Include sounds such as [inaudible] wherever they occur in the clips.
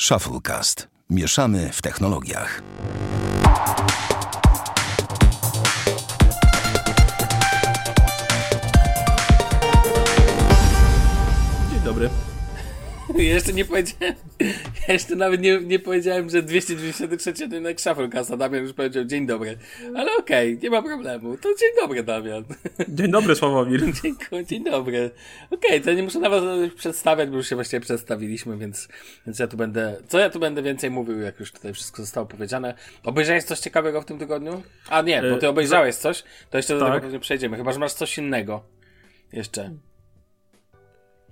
Shufflecast. Mieszamy w technologiach. Dzień dobry. Jeszcze nie powiedziałem, jeszcze nawet nie, nie powiedziałem, że 293 odcinek Shufflecasta. Damian już powiedział dzień dobry. Ale okej, nie ma problemu. To dzień dobry, Damian. Dzień dobry, Sławomir. [laughs] Dziękuję, dzień dobry. Okej, to nie muszę nawet przedstawiać, bo już się właściwie przedstawiliśmy, więc, więc ja tu będę, co ja tu będę więcej mówił, jak już tutaj wszystko zostało powiedziane. Obejrzałeś coś ciekawego w tym tygodniu? A nie, bo ty E, obejrzałeś coś, to jeszcze do tak. tego pewnie przejdziemy, chyba, że masz coś innego. Jeszcze.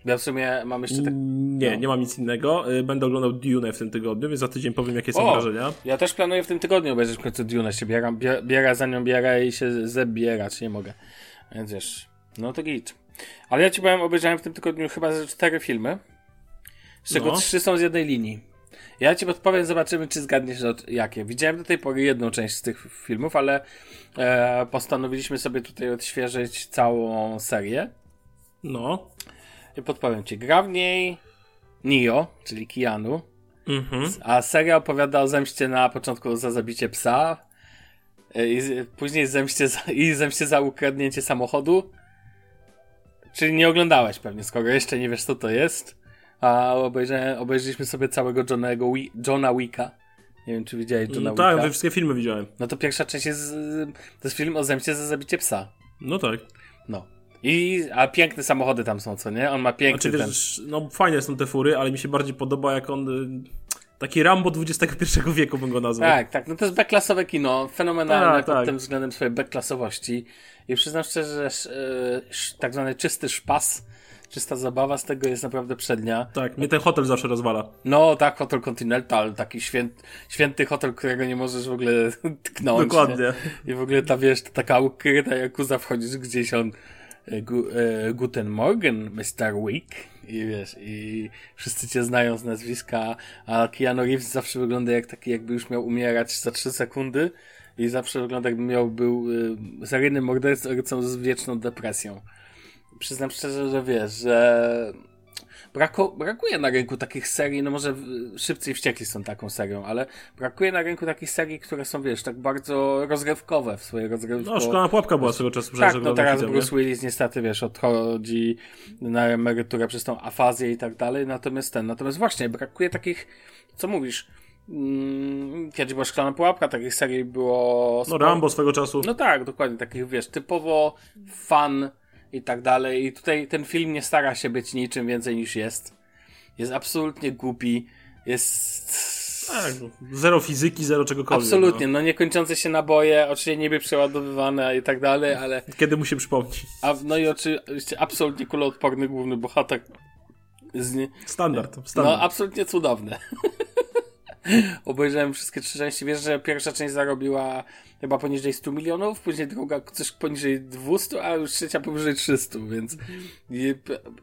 Ja w sumie mam jeszcze tak... Nie, No. nie mam nic innego. Y, Będę oglądał Dune w tym tygodniu, więc za tydzień powiem, jakie są O! wrażenia. Ja też planuję w tym tygodniu obejrzeć w końcu Dune, się bieram, bie- biera za nią biera i się zebierać nie mogę. Więc wiesz, no to git. Ale ja ci powiem, obejrzałem w tym tygodniu chyba ze cztery filmy, z czego No. trzy są z jednej linii. Ja ci podpowiem, zobaczymy, czy zgadniesz jakie. Widziałem do tej pory jedną część z tych filmów, ale e, postanowiliśmy sobie tutaj odświeżyć całą serię. No. Podpowiem ci, gra w niej Neo, czyli Keanu, Mhm. a seria opowiada o zemście na początku za zabicie psa, e, i później zemście za, i zemście za ukradnięcie samochodu. Czyli nie oglądałeś pewnie, skoro jeszcze nie wiesz co to jest. A obejrzę, obejrzeliśmy sobie całego Johnego Johna Wicka. Nie wiem, czy widziałeś Johna No, tak, Wicka. wszystkie filmy widziałem. No to pierwsza część jest, y, to jest film o zemście za zabicie psa. No tak. No. I, a piękne samochody tam są, co nie? On ma piękny Znaczy, ten... wiesz, no fajne są te fury, ale mi się bardziej podoba, jak on... y, Taki Rambo XXI wieku bym go nazwał. Tak, tak. No to jest B-klasowe kino, fenomenalne Tak, pod tak. tym względem swojej B-klasowości. I przyznam szczerze, że sz- tak zwany czysty szpas, czysta zabawa z tego jest naprawdę przednia. Tak, mnie ten hotel zawsze rozwala. No tak, Hotel Continental, taki święt, święty hotel, którego nie możesz w ogóle [laughs] tknąć. Dokładnie. Nie? I w ogóle ta, wiesz, taka ukryta jakuza wchodzisz gdzieś on gu, e, Guten Morgen, Mr. Week. I wiesz, i wszyscy cię znają z nazwiska, a Keanu Reeves zawsze wygląda jak taki, jakby już miał umierać za 3 sekundy i zawsze wygląda jakby miał, był y, seryjnym mordercą z wieczną depresją. Przyznam szczerze, że wiesz, że brako, brakuje na rynku takich serii, no może Szybcy i Wściekli są taką serią, ale brakuje na rynku takich serii, które są, wiesz, tak bardzo rozrywkowe w swojej rozrywce. No, szklana pułapka była swego czasu. Tak, przecież no oglądam teraz hitem, Bruce? Willis niestety, wiesz, odchodzi na emeryturę przez tą afazję i tak dalej, natomiast ten, natomiast właśnie brakuje takich, co mówisz, mm, kiedyś była Szklana Pułapka, takich serii było... No, sporo. Rambo swego czasu. No tak, dokładnie, takich, wiesz, typowo fan i tak dalej i tutaj ten film nie stara się być niczym więcej niż jest. Jest absolutnie głupi, jest... Tak, no, zero fizyki, zero czegokolwiek. Absolutnie, no niekończące się naboje, oczywiście niby przeładowywane i tak dalej, ale No. Kiedy mu się przypomni? a, no i oczywiście absolutnie kuloodporny główny bohater. Z nie... Standard, No, standard. absolutnie cudowne. [laughs] Obejrzałem wszystkie trzy części. Wiesz, że pierwsza część zarobiła chyba poniżej 100 milionów, później druga coś poniżej 200, a już trzecia powyżej 300, więc i,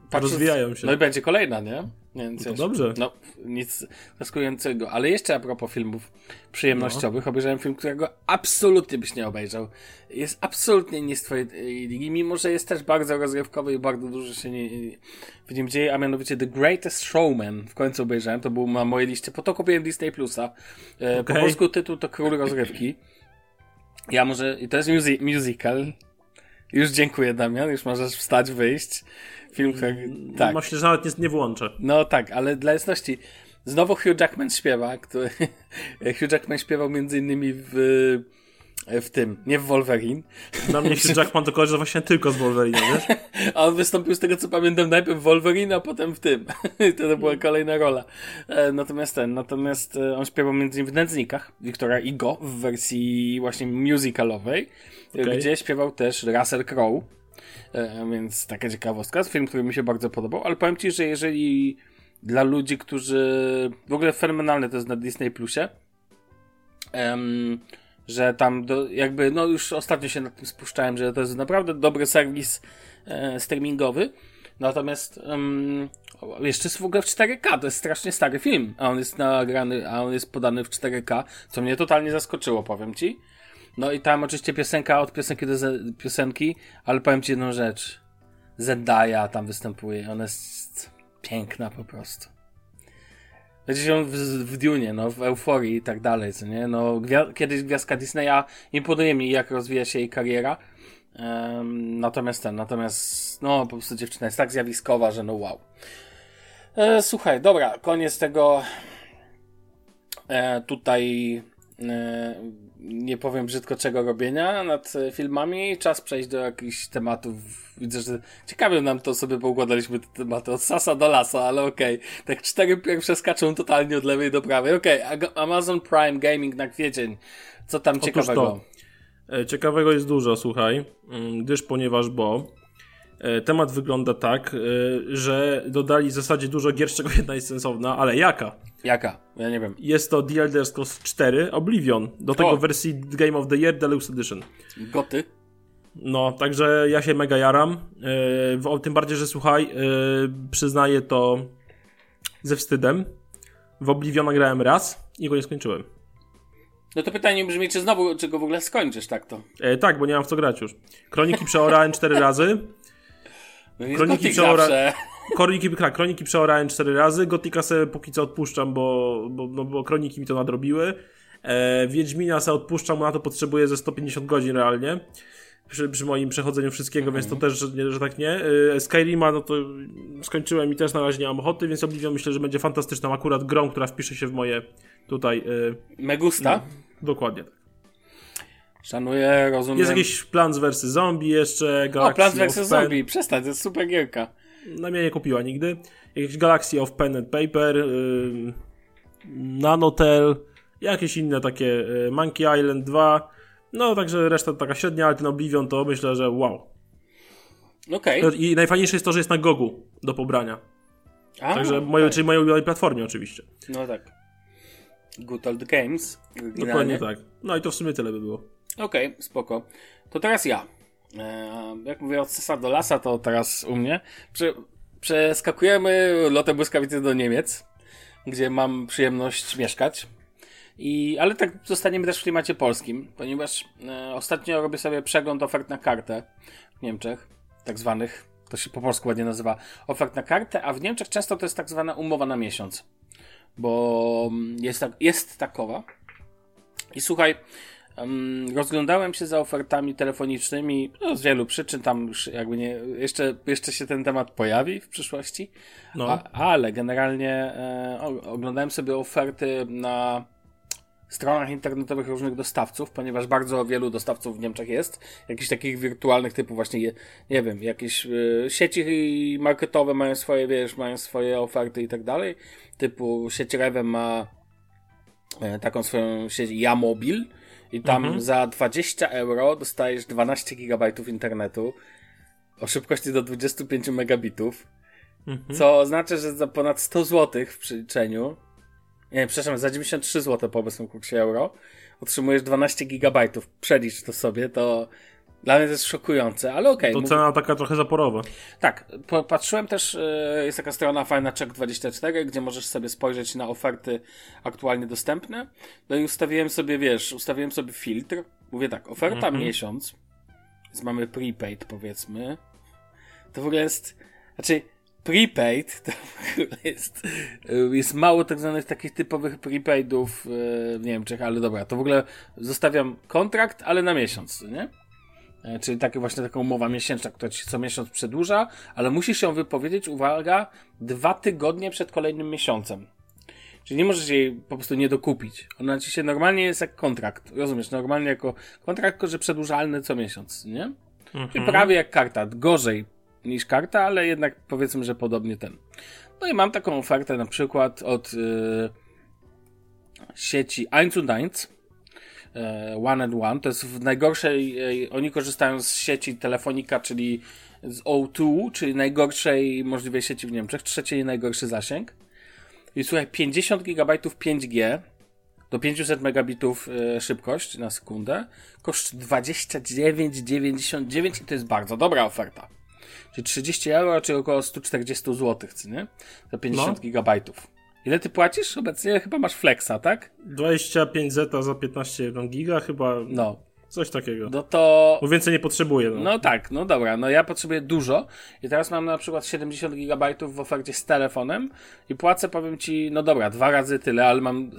patrząc- Rozwijają się. No i będzie kolejna, nie? Więc wiesz, dobrze. No, nic zaskakującego. Ale jeszcze a propos filmów przyjemnościowych, obejrzałem film, którego absolutnie byś nie obejrzał. Jest absolutnie nie z twojej ligi, mimo że jest też bardzo rozrywkowy i bardzo dużo się nie, w nim dzieje, a mianowicie The Greatest Showman. W końcu obejrzałem, to był na mojej liście, po to kupiłem Disney Plusa. E, Po polsku tytuł to Król Rozrywki. Ja może, i to jest musi- musical. Już dziękuję, Damian, już możesz wstać, wyjść. Film, tak. Myślę, że nawet nie, nie włączę. No tak, ale dla jasności, znowu Hugh Jackman śpiewa, który [laughs] Hugh Jackman śpiewał między innymi w, w tym, nie w Wolverine, Na mnie się Jackman to kojarzy właśnie tylko z Wolverine, wiesz? [laughs] a on wystąpił z tego co pamiętam najpierw w Wolverine, a potem w tym. [laughs] to była kolejna rola. E, Natomiast ten, natomiast e, on śpiewał między innymi w Nędznikach, Wiktora Igo w wersji właśnie musicalowej, e, Okej. gdzie śpiewał też Russell Crowe. E, Więc taka ciekawostka. Film, który mi się bardzo podobał, ale powiem Ci, że jeżeli dla ludzi, którzy w ogóle fenomenalne to jest na Disney Plusie, em, że tam do, jakby, no już ostatnio się nad tym spuszczałem, że to jest naprawdę dobry serwis e, streamingowy. Natomiast o, jeszcze jest w ogóle w 4K, to jest strasznie stary film, a on jest nagrany, a on jest podany w 4K, co mnie totalnie zaskoczyło, powiem ci. No i tam oczywiście piosenka od piosenki do piosenki, ale powiem ci jedną rzecz. Zendaya tam występuje, ona jest piękna po prostu. Będzie się w, w Dune, no, w euforii i tak dalej, co nie? No, gwia- kiedyś gwiazdka Disneya imponuje mi, jak rozwija się jej kariera. Um, natomiast ten, natomiast, no, po prostu dziewczyna jest tak zjawiskowa, że no wow. E, słuchaj, dobra, koniec tego e, tutaj nie powiem brzydko czego robienia nad e, filmami. Czas przejść do jakichś tematów. Widzę, że ciekawie nam to sobie poukładaliśmy te tematy od sasa do lasa, ale okej. Okay. Tak cztery pierwsze skaczą totalnie od lewej do prawej. Okej, okay. Amazon Prime Gaming na kwiecień. Co tam Otóż ciekawego? To. E, ciekawego jest dużo, słuchaj, mm, gdyż ponieważ, bo e, temat wygląda tak, że dodali w zasadzie dużo gier, z czego jedna jest sensowna, ale jaka? Jaka? Ja nie wiem. Jest to The Elder Scrolls 4 Oblivion. Do tego o. wersji Game of the Year Deluxe Edition. Goty. No, także ja się mega jaram. Yy, tym bardziej, że słuchaj, yy, przyznaję to ze wstydem. W Obliviona grałem raz i go nie skończyłem. No to pytanie brzmi, czy znowu, czy go w ogóle skończysz tak to? E, tak, bo nie mam w co grać już. Kroniki przeorałem cztery razy. No Kroniki przeorałem. Kroniki, kroniki przeorałem cztery razy, Gotika sobie póki co odpuszczam, bo, bo, no, bo kroniki mi to nadrobiły. E, Wiedźmina sobie odpuszczam, bo na to potrzebuję ze 150 godzin realnie. Przy, przy moim przechodzeniu wszystkiego, mm -hmm. więc to mhm. też, że, że tak nie. E, Skyrima, no to skończyłem i też na razie nie mam ochoty, więc Oblivion myślę, że będzie fantastyczną akurat grą, która wpisze się w moje tutaj... E, Megusta? No, dokładnie tak. Szanuję, rozumiem. Jest jakiś Plants vs. Zombie jeszcze, Galaxy O, Plants vs. Zombie, przestań, to jest super gierka na mnie nie kupiła nigdy. Jakieś Galaxy of Pen and Paper, yy, Nanotel, jakieś inne takie, yy, Monkey Island 2. No, także reszta taka średnia, ale ten Oblivion to myślę, że wow. Okej. Okay. I najfajniejsze jest to, że jest na Gogu do pobrania. A, Także okay. moje, czyli mojej ulubionej platformie oczywiście. No tak. Good Old Games. Dokładnie tak. No i to w sumie tyle by było. Okej, okay, spoko. To teraz ja. E, jak mówię od sesa do lasa, to teraz u mnie. Prze przeskakujemy lotem błyskawicy do Niemiec, gdzie mam przyjemność mieszkać. I, ale tak zostaniemy też w klimacie polskim, ponieważ e, ostatnio robię sobie przegląd ofert na kartę w Niemczech, tak zwanych, to się po polsku ładnie nazywa ofert na kartę, a w Niemczech często to jest tak zwana umowa na miesiąc, bo mm, jest, tak, jest takowa. I słuchaj, rozglądałem się za ofertami telefonicznymi no, z wielu przyczyn, tam już jakby nie, jeszcze, jeszcze się ten temat pojawi w przyszłości, no. A, ale generalnie e, oglądałem sobie oferty na stronach internetowych różnych dostawców, ponieważ bardzo wielu dostawców w Niemczech jest, jakichś takich wirtualnych typów właśnie, nie wiem, jakieś e, sieci marketowe mają swoje, wiesz, mają swoje oferty i tak dalej, typu sieć Rewem ma e, taką swoją sieć Jamobil, i tam mhm. za 20 euro dostajesz 12 gigabajtów internetu o szybkości do 25 megabitów. Mhm. Co oznacza, że za ponad 100 zł w przeliczeniu, nie, przepraszam, za 93 zł po obecnym kursie euro, otrzymujesz 12 gigabajtów. Przelicz to sobie, to dla mnie to jest szokujące, ale okej. Okay, to cena taka trochę zaporowa. Tak, patrzyłem też, e, jest taka strona fajna Check24, gdzie możesz sobie spojrzeć na oferty aktualnie dostępne. No i ustawiłem sobie, wiesz, ustawiłem sobie filtr. Mówię tak, oferta mm -hmm. miesiąc, więc mamy prepaid powiedzmy. To w ogóle jest, znaczy prepaid [laughs] to w ogóle jest, e, jest mało tak zwanych takich typowych prepaidów e, w Niemczech, ale dobra, to w ogóle zostawiam kontrakt, ale na miesiąc, nie? E, czyli takie właśnie taka umowa miesięczna, która ci co miesiąc przedłuża, ale musisz ją wypowiedzieć, uwaga, dwa tygodnie przed kolejnym miesiącem. Czyli nie możesz jej po prostu nie dokupić. Ona ci się normalnie jest jak kontrakt. Rozumiesz? Normalnie jako kontrakt, tylko że przedłużalny co miesiąc, nie? Mhm. Czyli prawie jak karta. Gorzej niż karta, ale jednak powiedzmy, że podobnie ten. No i mam taką ofertę na przykład od yy, sieci 1 und 1 E, one and One. To jest w najgorszej, e, oni korzystają z sieci telefonika, czyli z O2, czyli najgorszej możliwej sieci w Niemczech, trzeciej najgorszy zasięg. I słuchaj, 50 GB 5G do 500 megabitów e, szybkość na sekundę koszt 29,99 i to jest bardzo dobra oferta. Czyli 30 euro, czyli około 140 zł, nie? Za 50 no. gigabajtów. Ile ty płacisz obecnie? Chyba masz flexa, tak? 25 zeta za 15 giga chyba. No. Coś takiego. No to... Bo więcej nie potrzebuję. No. No tak, no dobra, no ja potrzebuję dużo i teraz mam na przykład 70 GB w ofercie z telefonem i płacę, powiem ci, no dobra, dwa razy tyle, ale mam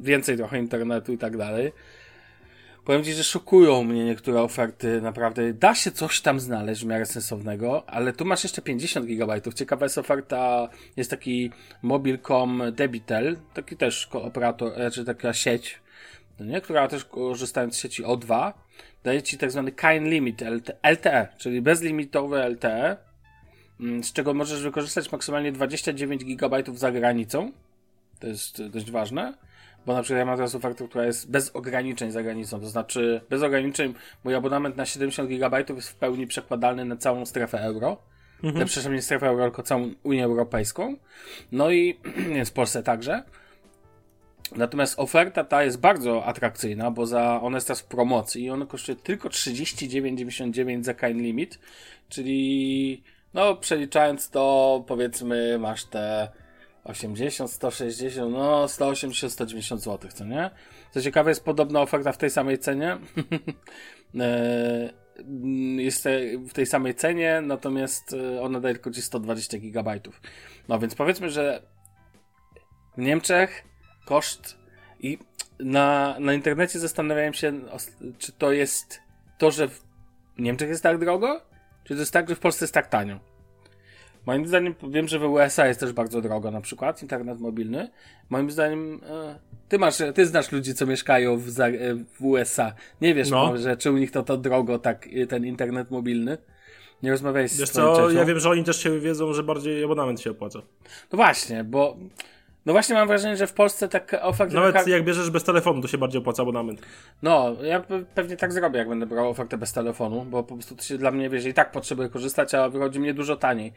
więcej trochę internetu i tak dalej. Powiem ci, że szokują mnie niektóre oferty, naprawdę. Da się coś tam znaleźć w miarę sensownego, ale tu masz jeszcze 50 GB. Ciekawa jest oferta, jest taki Mobilcom Debitel, taki też operator, czy znaczy taka sieć, no nie? która też korzystając z sieci O2, daje ci tak zwany Kind Limit LTE, czyli bezlimitowe LTE, mm, z czego możesz wykorzystać maksymalnie 29 GB za granicą. To jest dość ważne bo na przykład ja mam teraz ofertę, która jest bez ograniczeń za granicą, to znaczy bez ograniczeń mój abonament na 70 GB jest w pełni przekładalny na całą strefę euro. Mhm. Przepraszam, nie strefę euro, tylko całą Unię Europejską. No i [clears throat] w Polsce także. Natomiast oferta ta jest bardzo atrakcyjna, bo za, ona jest teraz w promocji i ona kosztuje tylko 39,99 za kind limit, czyli no przeliczając to powiedzmy masz te 80, 160, no 180, 190 zł, co nie? Co ciekawe, jest podobna oferta w tej samej cenie. [laughs] E, jest w tej samej cenie, natomiast e, ona daje tylko ci 120 GB. No więc powiedzmy, że w Niemczech koszt i na, na internecie zastanawiałem się, czy to jest to, że w Niemczech jest tak drogo, czy to jest tak, że w Polsce jest tak tanio. Moim zdaniem, wiem, że w USA jest też bardzo drogo na przykład, internet mobilny. Moim zdaniem, e, ty masz, ty znasz ludzi, co mieszkają w, e, w USA. Nie wiesz no. że czy u nich to to drogo, tak, e, ten internet mobilny. Nie rozmawiaj z Wiesz co, ja wiem, że oni też się wiedzą, że bardziej abonament się opłaca. No właśnie, bo no właśnie mam wrażenie, że w Polsce tak oferty... Nawet jak bierzesz bez telefonu, to się bardziej opłaca abonament. No, ja pewnie tak zrobię, jak będę brał ofertę bez telefonu, bo po prostu to się dla mnie, wiesz, i tak potrzebuję korzystać, a wychodzi mnie dużo taniej.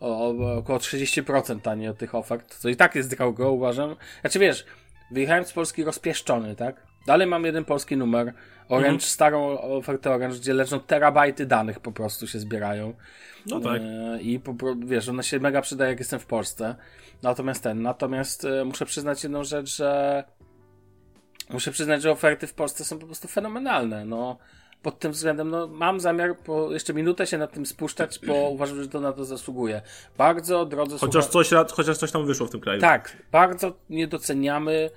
O, o, około 30% taniej od tych ofert, co i tak jest drogo, uważam. Znaczy wiesz, wyjechałem z Polski rozpieszczony, tak? Dalej mam jeden polski numer, Orange, mhm. starą ofertę Orange, gdzie leżą terabajty danych po prostu się zbierają. No tak. E, I po, wiesz, ona się mega przydaje, jak jestem w Polsce. Natomiast ten, natomiast e, muszę przyznać jedną rzecz, że muszę przyznać, że oferty w Polsce są po prostu fenomenalne. No, pod tym względem, no, mam zamiar po jeszcze minutę się nad tym spuszczać, bo [clears throat] uważam, że to na to zasługuje. Bardzo drodzy chociaż coś, chociaż coś tam wyszło w tym kraju. Tak, bardzo nie doceniamy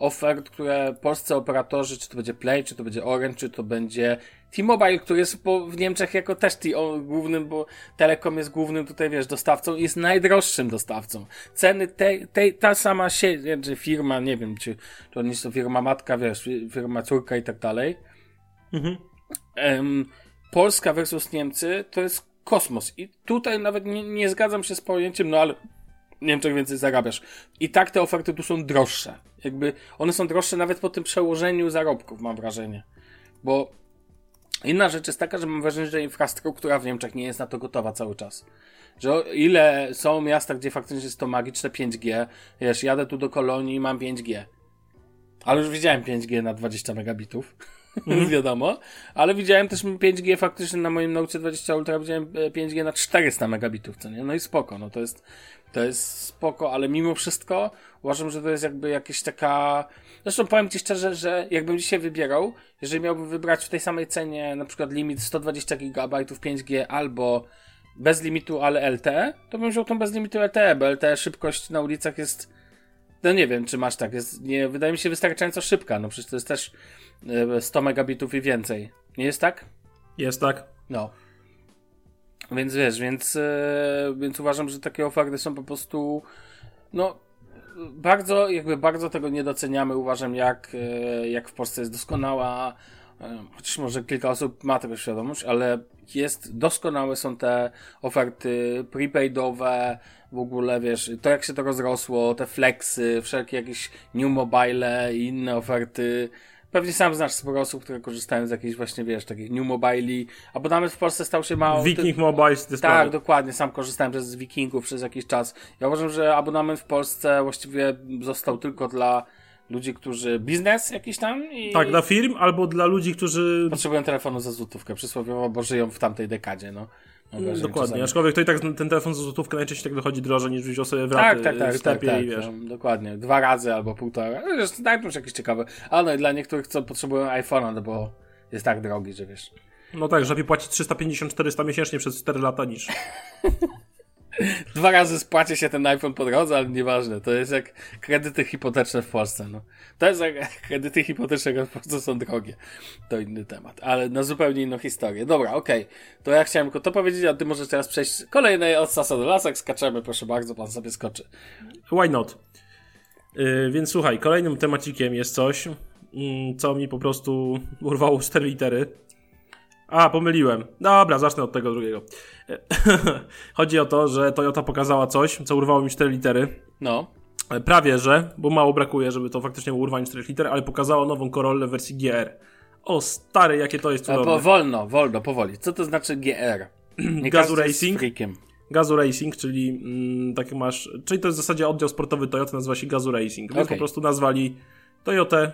ofert, które polscy operatorzy, czy to będzie Play, czy to będzie Orange, czy to będzie T-Mobile, który jest po, w Niemczech jako też t głównym, bo Telekom jest głównym tutaj, wiesz, dostawcą jest najdroższym dostawcą. Ceny tej, tej, ta sama sieć, czy firma, nie wiem, czy to nie jest to firma matka, wiesz, firma córka i tak dalej. Mhm. Um, Polska versus Niemcy to jest kosmos. I tutaj nawet nie, nie zgadzam się z pojęciem, no ale w Niemczech więcej zarabiasz. I tak te oferty tu są droższe. Jakby one są droższe nawet po tym przełożeniu zarobków, mam wrażenie. Bo inna rzecz jest taka, że mam wrażenie, że infrastruktura w Niemczech nie jest na to gotowa cały czas. Że ile są miasta, gdzie faktycznie jest to magiczne 5G, wiesz, jadę tu do kolonii i mam 5G. Ale już widziałem 5G na 20 megabitów. [laughs] Mm. wiadomo, ale widziałem też 5G faktycznie na moim Note 20 Ultra widziałem 5G na 400 megabitów, co nie? No i spoko, no to jest to jest spoko, ale mimo wszystko uważam, że to jest jakby jakieś taka. Zresztą powiem Ci szczerze, że jakbym dzisiaj wybierał, jeżeli miałbym wybrać w tej samej cenie na przykład limit 120 GB 5G albo bez limitu, ale LTE, to bym wziął tą bez limitu LTE, bo LTE szybkość na ulicach jest. No nie wiem, czy masz tak. Jest, nie, wydaje mi się wystarczająco szybka. No przecież to jest też 100 e, megabitów i więcej. Nie jest tak? Jest tak. No. Więc wiesz, więc, e, więc uważam, że takie oferty są po prostu, no, bardzo, jakby bardzo tego nie doceniamy. Uważam, jak, e, jak w Polsce jest doskonała, e, chociaż może kilka osób ma tego świadomość, ale jest, doskonałe są te oferty prepaidowe, w ogóle, wiesz, to jak się to rozrosło, te flexy, wszelkie jakieś new mobile i inne oferty, Pewnie sam znasz sporo osób, które korzystają z jakichś właśnie, wiesz, takich New Mobile, abonament w Polsce stał się mało... Viking ty... Mobile. Tak, dokładnie, sam korzystałem z Wikingów przez jakiś czas. Ja uważam, że abonament w Polsce właściwie został tylko dla ludzi, którzy biznes jakiś tam i... Tak, dla firm albo dla ludzi, którzy... Potrzebują telefonu za złotówkę, przysłowiowo, bo żyją w tamtej dekadzie, no. Wrażenie, Dokładnie, czasami. aczkolwiek to i tak ten telefon za złotówkę najczęściej tak wychodzi drożej niż wziąć sobie w raty, tak, tak, tak, w sklepie tak, tak, i wiesz. No, dokładnie, dwa razy albo półtora. Zresztą tak, już jakieś ciekawe. Ale no i dla niektórych, co potrzebują iPhone'a, no bo jest tak drogi, że wiesz. No tak, że lepiej płacić 350-400 miesięcznie przez 4 lata niż... [laughs] Dwa razy spłaci się ten iPhone po drodze, ale nieważne. To jest jak kredyty hipoteczne w Polsce. No. To jest jak [laughs] kredyty hipoteczne w Polsce są drogie. To inny temat, ale na zupełnie inną historię. Dobra, okej. Okay. To ja chciałem tylko to powiedzieć, a ty możesz teraz przejść kolejnej od sasa do lasek. Skaczemy, proszę bardzo, pan sobie skoczy. Why not? Yy, więc słuchaj, kolejnym temacikiem jest coś, yy, co mi po prostu urwało cztery litery. A, pomyliłem. Dobra, zacznę od tego drugiego. [laughs] Chodzi o to, że Toyota pokazała coś, co urwało mi 4 litery. No. Prawie, że, bo mało brakuje, żeby to faktycznie było urwanie 4 liter, ale pokazała nową Corollę w wersji GR. O stary, jakie to jest cudowne. Po, wolno, wolno, powoli. Co to znaczy GR? [clears throat] Nie Gazu Racing. Gazu Racing, czyli mm, tak masz, czyli to jest w zasadzie oddział sportowy Toyota, nazywa się Gazu Racing. Więc okay. po prostu nazwali Toyotę,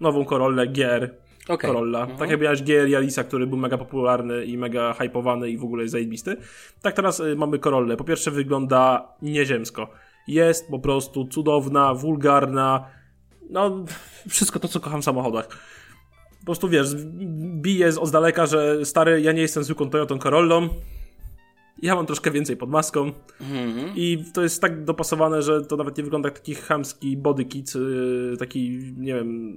nową Corollę GR okay. Corolla. Mhm. Tak jak miałeś GR Yarisa, który był mega popularny i mega hypowany i w ogóle jest zajebisty. Tak teraz y, mamy Corollę. Po pierwsze wygląda nieziemsko. Jest po prostu cudowna, wulgarna, no wszystko to, co kocham w samochodach. Po prostu wiesz, bije z daleka, że stary, ja nie jestem zwykłą Toyotą Corollą, ja mam troszkę więcej pod maską mm-hmm. i to jest tak dopasowane, że to nawet nie wygląda jak taki chamski body kit, yy, taki, nie wiem,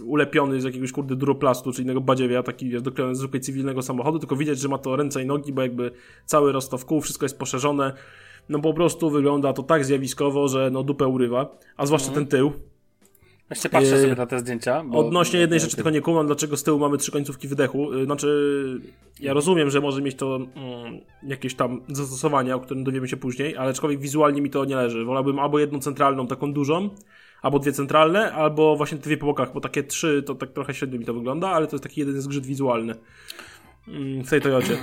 ulepiony z jakiegoś kurde duroplastu czy innego badziewia, taki wiesz, doklejony z zwykłej cywilnego samochodu, tylko widać, że ma to ręce i nogi, bo jakby cały rozstaw kół, wszystko jest poszerzone. No po prostu wygląda to tak zjawiskowo, że no dupę urywa, a zwłaszcza mm. ten tył. Jeszcze patrzę sobie na te zdjęcia. Bo... Odnośnie jednej rzeczy tylko nie kumam, dlaczego z tyłu mamy trzy końcówki wydechu. Y, znaczy, ja rozumiem, że może mieć to mm, jakieś tam zastosowania, o którym dowiemy się później, ale aczkolwiek wizualnie mi to nie leży. Wolałbym albo jedną centralną, taką dużą, albo dwie centralne, albo właśnie dwie po bokach, bo takie trzy to tak trochę średnio mi to wygląda, ale to jest taki jeden zgrzyt wizualny mm, w tej Toyocie.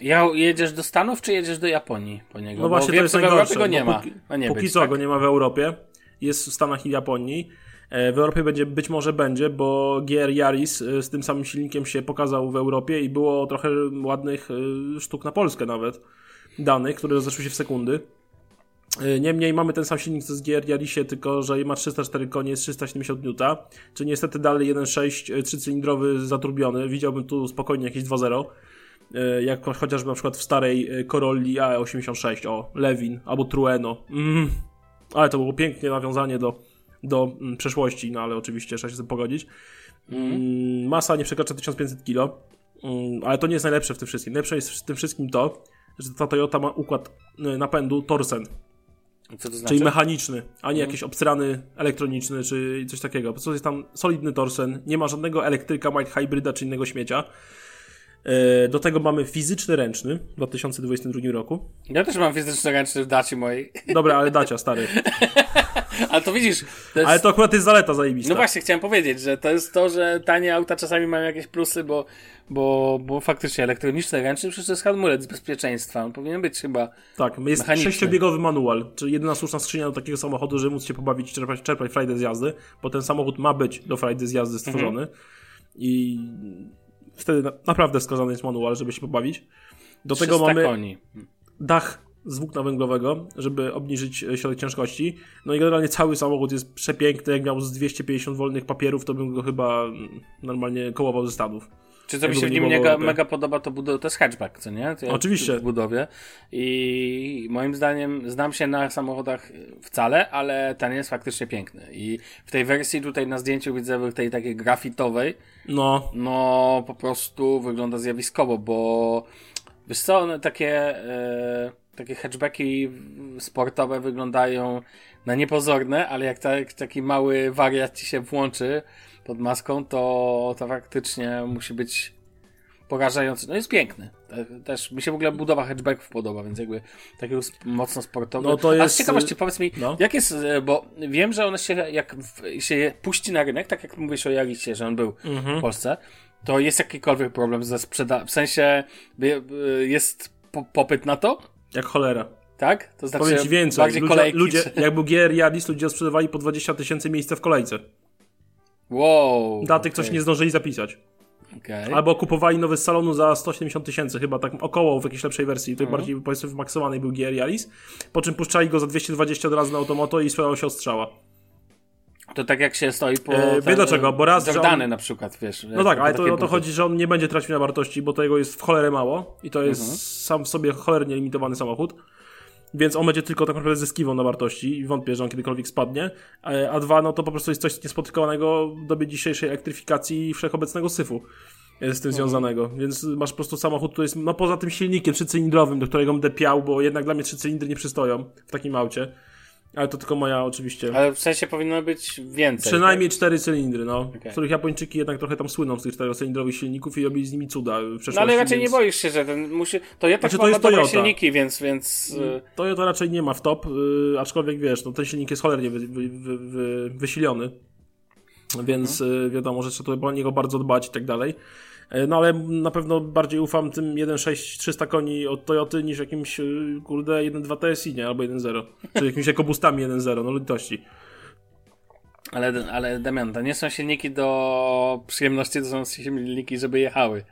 Ja, jedziesz do Stanów, czy jedziesz do Japonii po niego? No właśnie, Bo to jest najgorsze. go nie ma. Póki, nie póki być, co tak? go nie ma w Europie. Jest w Stanach i Japonii. E, w Europie będzie, być może będzie, bo GR Yaris e, z tym samym silnikiem się pokazał w Europie i było trochę ładnych e, sztuk na Polskę nawet danych, które rozeszły się w sekundy. Y, niemniej mamy ten sam silnik co z GR Yarisie, tylko że ma 304 konie, jest 370 N, czyli niestety dalej 1.6 trzycylindrowy zaturbiony. Widziałbym tu spokojnie jakieś 2.0 y, jak chociażby na przykład w starej y, Corolli A86, o, Lewin albo Trueno. Mm. Ale to było pięknie nawiązanie do, do mm, przeszłości, no ale oczywiście trzeba się z tym pogodzić. Mm. Masa nie przekracza 1500 kg, mm, ale to nie jest najlepsze w tym wszystkim. Najlepsze jest w tym wszystkim to, że ta Toyota ma układ napędu Torsen. Co to znaczy? Czyli mechaniczny, a nie mhm. jakiś obstrany elektroniczny, czy coś takiego. Po prostu jest tam solidny torsen, nie ma żadnego elektryka, might hybryda czy innego śmiecia. E, do tego mamy fizyczny ręczny w 2022 roku. Ja też mam fizyczny ręczny w daci mojej. Dobra, ale dacia, stary. [laughs] ale to widzisz. To jest... Ale to akurat jest zaleta zajebista. No właśnie, chciałem powiedzieć, że to jest to, że tanie auta czasami mają jakieś plusy, bo, bo, bo faktycznie elektroniczny ręczny przecież to jest hamulec bezpieczeństwa. On powinien być chyba. Tak, jest sześciobiegowy manual, czyli jedyna słuszna skrzynia do takiego samochodu, żeby móc się pobawić, czerpać, czerpać frajdę z jazdy, bo ten samochód ma być do frajdy z jazdy stworzony. Mhm. I wtedy na, naprawdę wskazany jest manual, żeby się pobawić. Do tego mamy koni. dach z włókna węglowego, żeby obniżyć e, środek ciężkości. No i generalnie cały samochód jest przepiękny. Jak miał z 250 wolnych papierów, to bym go chyba normalnie kołował ze stadów. Czy co mi się w nim mega, mega podoba, to, bud- to jest hatchback, co nie? To Oczywiście. W budowie. I moim zdaniem znam się na samochodach wcale, ale ten jest faktycznie piękny. I w tej wersji tutaj na zdjęciu widzę tej takiej grafitowej. No. No, po prostu wygląda zjawiskowo, bo wiesz co, one takie, e, takie hatchbacki sportowe wyglądają na niepozorne, ale jak tak, taki mały wariat ci się włączy, pod maską, to, to faktycznie musi być porażający. No jest piękny. Też mi się w ogóle budowa hatchbacków podoba, więc jakby taki mocno sportowy. No to jest... A z ciekawości powiedz mi, no. jak jest, e, bo wiem, że one się jak się je puści na rynek, tak jak mówisz o Jaricie, że on był mhm. w Polsce, to jest jakikolwiek problem ze sprzedażą, w sensie jest popyt na to? Jak cholera. Tak? To znaczy Powiem ci więcej. Bardziej ludzie, kolejki, ludzie, czy... jak był GR Yaris, ludzie sprzedawali po 20 tysięcy miejsca w kolejce. Wow. Dla tych, okay. co się nie zdążyli zapisać. Okay. Albo kupowali nowy z salonu za 170 tysięcy, chyba tak około w jakiejś lepszej wersji, tutaj mm. bardziej powiedzmy wymaksowanej był GR Yaris, po czym puszczali go za 220 od razu na automoto i swoją się ostrzała. To tak jak się stoi po. E, wie dlaczego, bo raz, Jordany on- na przykład, wiesz. No tak, ale to o to chodzi, że on nie będzie tracił na wartości, bo tego jest w cholerę mało i to jest Mhm. sam w sobie cholernie limitowany samochód. Więc on będzie tylko tak naprawdę zyskiwał na wartości i wątpię, że on kiedykolwiek spadnie. E, A dwa, no to po prostu jest coś niespotykanego w dobie dzisiejszej elektryfikacji i wszechobecnego syfu e, z tym związanego. Więc masz po prostu samochód, który jest, no poza tym silnikiem trzycylindrowym, do którego będę piał, bo jednak dla mnie trzy cylindry nie przystoją w takim aucie. Ale to tylko moja oczywiście. Ale w sensie powinno być więcej. Przynajmniej cztery cylindry, no. Z których Japończyki jednak trochę tam słyną z tych czterocylindrowych silników i robili z nimi cuda w przeszłości. Tak? No ale raczej więc... nie boisz się, że ten musi. To ja tak Znaczy, to jest Toyota. silniki, więc. więc y, Toyota raczej nie ma w top, yy, aczkolwiek wiesz, no ten silnik jest cholernie wy, wy, wy, wy, wysilony. Więc yy, wiadomo, że trzeba o niego bardzo dbać i tak dalej. Yy, No ale na pewno bardziej ufam tym 1.6 300 koni od Toyoty niż jakimś yy, kurde 1.2 TSI, nie? Albo 1.0. Czy jakimiś ekobustami 1.0, no litości. ale, ale Damian, to nie są silniki do przyjemności, to są silniki, żeby jechały.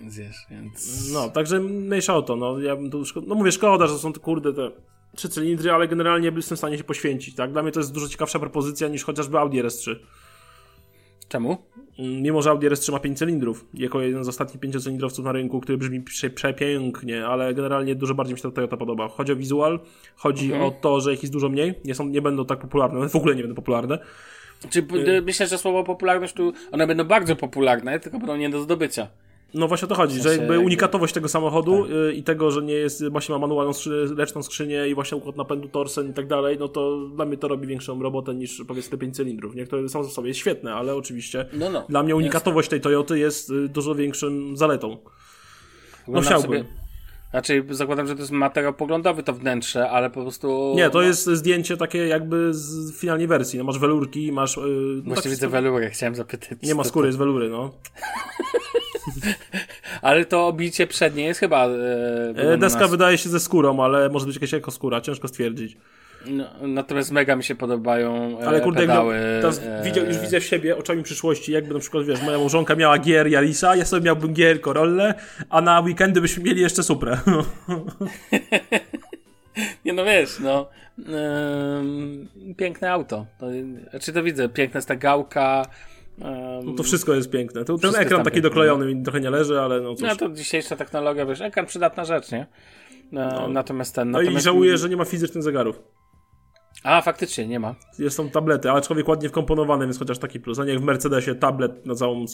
Więc wiesz, więc. No, także mniejsza o to, no ja bym tu, szko- no mówię, szkoda, że są te kurde te trzy cylindry, ale generalnie jestem w stanie się poświęcić, tak? Dla mnie to jest dużo ciekawsza propozycja niż chociażby Audi RS3. Czemu? Mm, Mimo, że Audi RS3 ma 5 cylindrów, jako jeden z ostatnich pięciocylindrowców na rynku, który brzmi prze, przepięknie, ale generalnie dużo bardziej mi się ta Toyota podoba. Chodzi o wizual, chodzi Mhm. o to, że ich jest dużo mniej, nie, są, nie będą tak popularne, one [laughs] w ogóle nie będą popularne. Czy y... myślę, że słowo popularność tu. One będą bardzo popularne, tylko będą nie do zdobycia. No właśnie o to chodzi, W że sensie jakby jakby- unikatowość tego samochodu Tak. y, i tego, że nie jest, właśnie ma manualną skrzynię, leczną skrzynię i właśnie układ napędu torsen i tak dalej, no to dla mnie to robi większą robotę niż powiedzmy te 5 cylindrów, nie? które są w sobie jest świetne, ale oczywiście No, no. dla mnie unikatowość tej Toyoty jest y, dużo większą zaletą. No chciałbym. Sobie... Raczej zakładam, że to jest materiał poglądowy to wnętrze, ale po prostu. Nie, to no, jest zdjęcie takie jakby z finalnej wersji, no masz welurki, masz... Yy, no Właśnie tak- widzę welurę, chciałem zapytać. Nie ma skóry, to- jest welury, no. [laughs] Ale to obicie przednie jest chyba. Wygląda Deska na- wydaje się ze skórą, ale może być jakaś ekoskóra, ciężko stwierdzić. No, natomiast mega mi się podobają e, Ale kurde, pedały. no, e, widział, już widzę w siebie oczami przyszłości, jakby na przykład, wiesz, moja małżonka miała gier Yarisa, ja sobie miałbym gier Corolle, a na weekendy byśmy mieli jeszcze Suprę. [laughs] Nie no wiesz, no. ym, piękne auto. To, znaczy to widzę, piękna jest ta gałka. No to wszystko jest piękne. To, ten ekran taki piękne, doklejony mi trochę nie leży, ale no cóż. No to dzisiejsza technologia, wiesz, ekran przydatna rzecz, nie? E, Natomiast ten. No i natomiast... żałuję, że nie ma fizycznych zegarów. A, faktycznie, nie ma. Jest są tablety, ale człowiek ładnie wkomponowany, więc chociaż taki plus. A nie jak w Mercedesie tablet na całą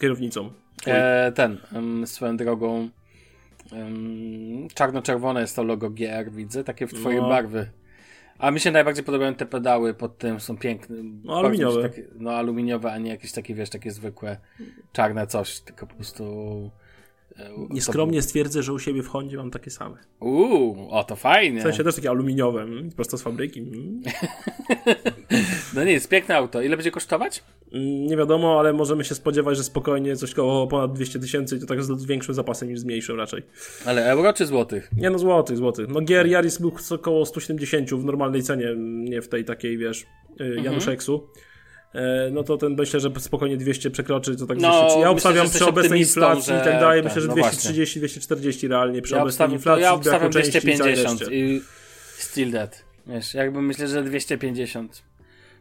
kierownicą. E, ten, ym, swoją drogą. ym, czarno-czerwone jest to logo GR, widzę, takie w twojej No. barwy. A mi się najbardziej podobają te pedały pod tym, są piękne. No, aluminiowe. Takie, no aluminiowe, a nie jakieś takie, wiesz, takie zwykłe czarne coś, tylko po prostu... e, Nieskromnie stwierdzę, że u siebie w Hondzie mam takie same. Uuu, o to fajnie. W sensie też takie aluminiowe, prosto z fabryki. mm. [laughs] No nie, jest piękne auto. Ile będzie kosztować? Mm, Nie wiadomo, ale możemy się spodziewać, że spokojnie coś koło ponad 200 tysięcy i to tak z większym zapasem niż z mniejszym raczej. Ale euro czy złotych? Nie no, złotych, złotych. No Gier Yaris był około 170 w normalnej cenie, nie w tej takiej, wiesz, Mhm. y, Januszeksu. E, No to ten myślę, że spokojnie 200 przekroczy, to tak No, 200. Ja myślę, obstawiam że przy obecnej inflacji i tak dalej, tak, myślę, że no 230, 240 realnie przy Ja obecnej inflacji. ja obstawiam części i całej 250 reszcie. i still dead. Wiesz, jakby myślę, że 250.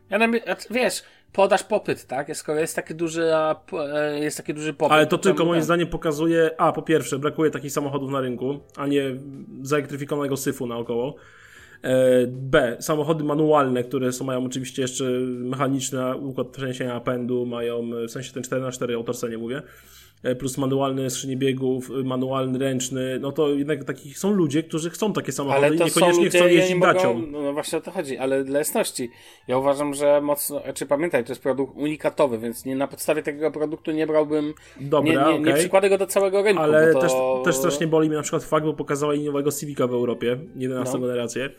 Ja nam, a c- wiesz, podaż popyt, tak? Jest- jest taki duży, e, jest taki duży popyt. Ale to tylko moim zdaniem pokazuje, a po pierwsze, brakuje takich samochodów na rynku, a nie zaelektryfikowanego syfu naokoło. E, B. Samochody manualne, które są, mają oczywiście jeszcze mechaniczny układ przeniesienia napędu, mają w sensie ten 4x4 o Torsenie mówię, plus manualne skrzynie biegów, e, manualny ręczny, no to jednak takich są ludzie, którzy chcą takie samochody Ale i to są niekoniecznie ludzie, chcą ja nie jeździć mogą, dacią. no, no właśnie o to chodzi, ale dla jasności. Ja uważam, że mocno, czy pamiętaj, to jest produkt unikatowy, więc nie na podstawie takiego produktu nie brałbym, Dobra, nie, nie, nie okej. przykładę go do całego rynku, Ale bo też, to... też strasznie boli mnie na przykład fakt, bo pokazała liniowego Civica w Europie, 11 No. generację.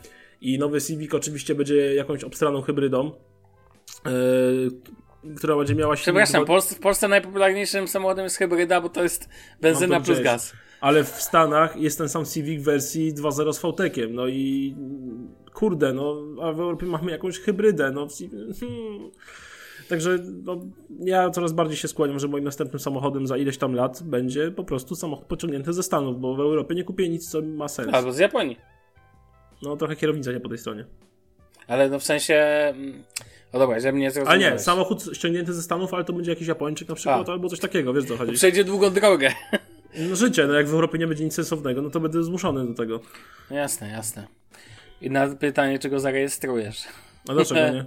I nowy Civic oczywiście będzie jakąś obstraną hybrydą, yy, która będzie miała silnik... Przepraszam, dwa- w Polsce najpopularniejszym samochodem jest hybryda, bo to jest benzyna Mam to plus gaz. Ale w Stanach jest ten sam Civic w wersji 2.0 z VTEC-iem, no i kurde, no, a w Europie mamy jakąś hybrydę, no. Hmm. Także no, ja coraz bardziej się skłaniam, że moim następnym samochodem za ileś tam lat będzie po prostu samochód pociągnięty ze Stanów, bo w Europie nie kupię nic, co ma sens. Albo z Japonii. No trochę kierownica nie po tej stronie. Ale no w sensie, mm, O dobra, że mnie Ale zrozumiałeś. nie, samochód ściągnięty ze Stanów, ale to będzie jakiś Japończyk na przykład, A. albo coś takiego, wiesz co chodzi. Przejdzie długą drogę. [laughs] No życie, no jak w Europie nie będzie nic sensownego, no to będę zmuszony do tego. Jasne, jasne. I na pytanie, czego zarejestrujesz. A dlaczego [laughs] nie?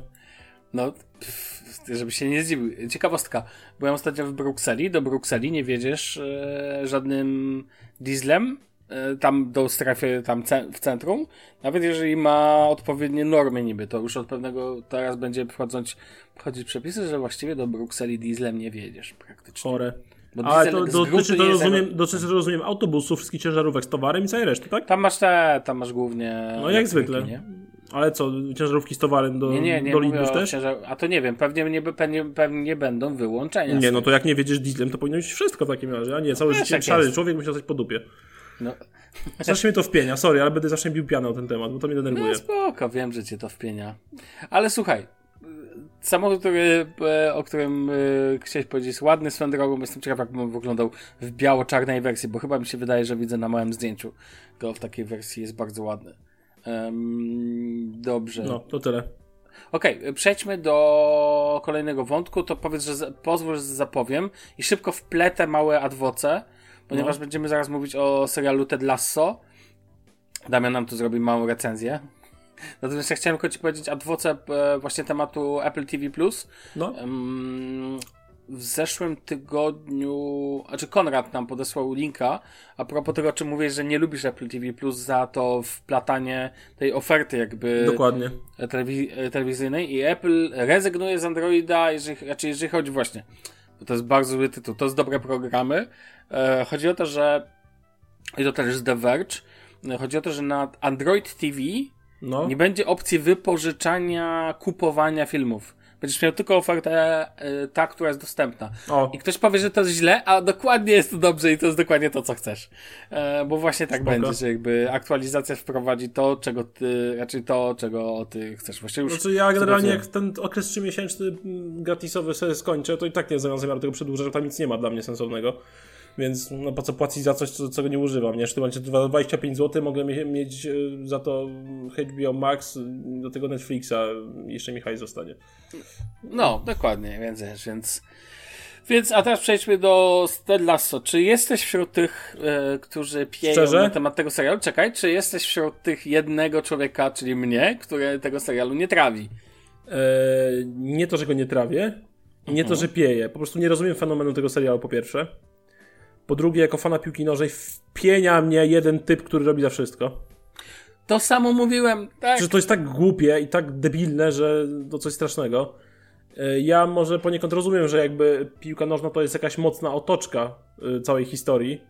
No, pff, żeby się nie zdziwił. Ciekawostka. Byłem ostatnio w Brukseli. Do Brukseli nie wiedziesz e, żadnym dieslem. E, tam do strefy tam w centrum. Nawet jeżeli ma odpowiednie normy niby, to już od pewnego teraz będzie wchodząć, wchodzić przepisy, że właściwie do Brukseli dieslem nie wiedziesz praktycznie. Chore. Bo Ale to dotyczy, to nie rozumiem, dotyczy, rozumiem autobusów, wszystkich ciężarówek z towarem i całej reszty, tak? Tam masz te, tam masz głównie. No jak zwykle. Nie? Ale co, ciężarówki z towarem do, Nie, nie, nie. do o też? ciężar... A to nie wiem, pewnie nie, pewnie, pewnie będą wyłączenia. Nie, no to jak nie wiedziesz dieslem, to powinno być wszystko w takim razie, a nie, całe Wiesz, życie jak szary człowiek musiał stać po dupie. No, [laughs] Strasznie mnie to wpienia, sorry, ale będę zawsze bił pianę o ten temat, bo to mnie denerwuje. no spoko, wiem, że cię to wpienia. Ale słuchaj, samochód, który, e, o którym e, chciałeś powiedzieć, jest ładny swoją drogą. Jestem ciekaw, jak on wyglądał w biało-czarnej wersji, bo chyba mi się wydaje, że widzę na małym zdjęciu go w takiej wersji, jest bardzo ładny. Em, dobrze. No, to tyle. Okej, przejdźmy do kolejnego wątku. To powiedz, że pozwól, że zapowiem i szybko wpletę małe adwoce, ponieważ No. będziemy zaraz mówić o serialu Ted Lasso. Damian nam tu zrobi małą recenzję. Natomiast ja chciałem tylko ci powiedzieć adwoce e, właśnie tematu Apple TV+. No, W zeszłym tygodniu, znaczy Konrad nam podesłał linka a propos tego, o czym mówisz, że nie lubisz Apple TV Plus za to wplatanie tej oferty jakby dokładnie. telewi- telewizyjnej i Apple rezygnuje z Androida, jeżeli, znaczy jeżeli chodzi właśnie, bo to jest bardzo zły tytuł, to jest dobre programy. E, chodzi o to, że i to też z The Verge, e, chodzi o to, że na Android TV No, nie będzie opcji wypożyczania, kupowania filmów. Będziesz miał tylko ofertę e, ta, która jest dostępna. o, I ktoś powie, że to jest źle, a dokładnie jest to dobrze i to jest dokładnie to, co chcesz. E, bo właśnie tak Spoko. będzie, że jakby aktualizacja wprowadzi to, czego ty, raczej to, czego ty chcesz. Właściwie już. Znaczy ja generalnie jak ten okres trzymiesięczny mm, gratisowy sobie skończę, to i tak nie mam zamiar tego przedłużać, że tam nic nie ma dla mnie sensownego. Więc no po co płacić za coś, co, czego nie używam, nie? W tym momencie 25 zł mogę mie- mieć e, za to HBO Max, do tego Netflixa, jeszcze mi hajs zostanie. No, dokładnie, więc więc. Więc, a teraz przejdźmy do Ted Lasso. Czy jesteś wśród tych, e, którzy pieją Szczerze? na temat tego serialu? Czekaj, czy jesteś wśród tych jednego człowieka, czyli mnie, który tego serialu nie trawi? E, nie to, że go nie trawię, nie to, że pieję. Po prostu nie rozumiem fenomenu tego serialu, po pierwsze. Po drugie, jako fana piłki nożnej wpienia mnie jeden typ, który robi za wszystko. To samo mówiłem, tak? Że to jest tak głupie i tak debilne, że to coś strasznego. E, Ja może poniekąd rozumiem, że jakby piłka nożna to jest jakaś mocna otoczka e, całej historii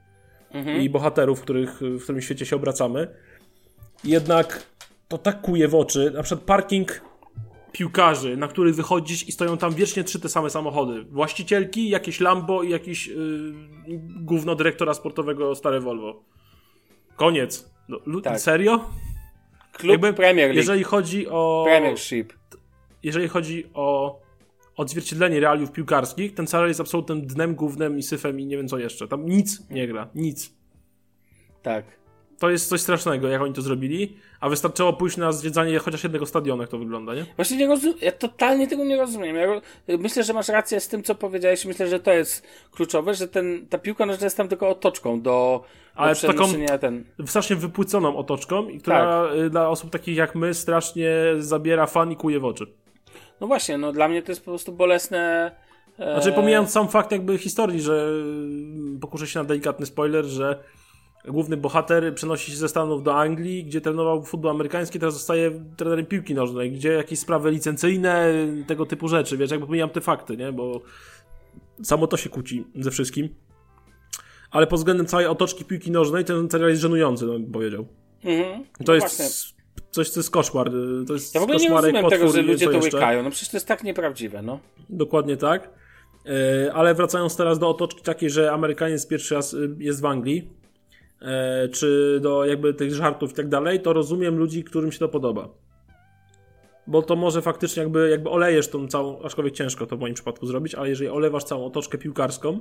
i bohaterów, w, których, w którym świecie się obracamy. Jednak to tak kuje w oczy. Na przykład parking piłkarzy, na który wychodzisz i stoją tam wiecznie trzy te same samochody. Właścicielki, jakieś Lambo i jakiś yy, gówno dyrektora sportowego stare Volvo. Koniec. No, lu- Tak. Serio? Klub jakby- Premier League. Jeżeli chodzi o Premiership. jeżeli chodzi o odzwierciedlenie realiów piłkarskich, ten serial jest absolutnym dnem, głównym i syfem i nie wiem co jeszcze. Tam nic nie gra. Nic. Tak. To jest coś strasznego, jak oni to zrobili, a wystarczyło pójść na zwiedzanie chociaż jednego stadionu, jak to wygląda, nie? Właśnie nie rozumiem, ja totalnie tego nie rozumiem. Ja ro- myślę, że masz rację z tym, co powiedziałeś. Myślę, że to jest kluczowe, że ten, ta piłka nożna jest tam tylko otoczką do, Ale do taką- ten... Strasznie wypłyconą otoczką, i która y, dla osób takich jak my strasznie zabiera fan i kuje w oczy. No właśnie, no dla mnie to jest po prostu bolesne... E... Znaczy pomijając sam fakt jakby historii, że y, pokuszę się na delikatny spoiler, że główny bohater przenosi się ze Stanów do Anglii, gdzie trenował futbol amerykański, teraz zostaje trenerem piłki nożnej, gdzie jakieś sprawy licencyjne, tego typu rzeczy, wiesz, jakby pomijam te fakty, nie, bo samo to się kłóci ze wszystkim. Ale pod względem całej otoczki piłki nożnej ten serial jest żenujący, no, bym powiedział. Mhm. To No jest właśnie. coś, co jest koszmar. To jest Ja w ogóle nie rozumiem tego, potwór że i ludzie to jeszcze. łykają. No przecież to jest tak nieprawdziwe, no. Dokładnie tak. E, Ale wracając teraz do otoczki takiej, że Amerykaniec pierwszy raz y, jest w Anglii, e, czy do jakby tych żartów i tak dalej, to rozumiem ludzi, którym się to podoba. Bo to może faktycznie jakby, jakby olejesz tą całą, aczkolwiek ciężko to w moim przypadku zrobić, ale jeżeli olewasz całą otoczkę piłkarską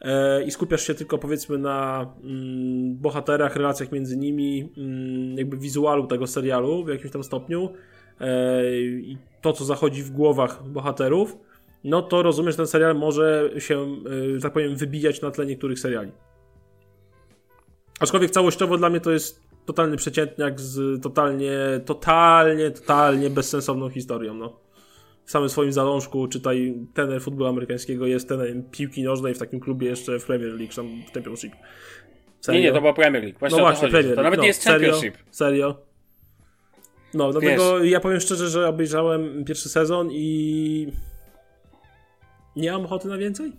e, i skupiasz się tylko powiedzmy na mm, bohaterach, relacjach między nimi, mm, jakby wizualu tego serialu w jakimś tam stopniu, e, i to, co zachodzi w głowach bohaterów, no to rozumiesz, że ten serial może się, e, tak powiem, wybijać na tle niektórych seriali. Aczkolwiek całościowo dla mnie to jest totalny przeciętniak z totalnie, totalnie, totalnie bezsensowną historią, no. W samym swoim zalążku, czytaj tener futbolu amerykańskiego, jest tener piłki nożnej w takim klubie jeszcze w Premier League, tam w Championship. Serio? Nie, nie, to była Premier League. Właśnie no właśnie, Premier League. To nawet no, nie jest Championship. Serio? serio? No, dlatego Wiesz. ja powiem szczerze, że obejrzałem pierwszy sezon i nie mam ochoty na więcej.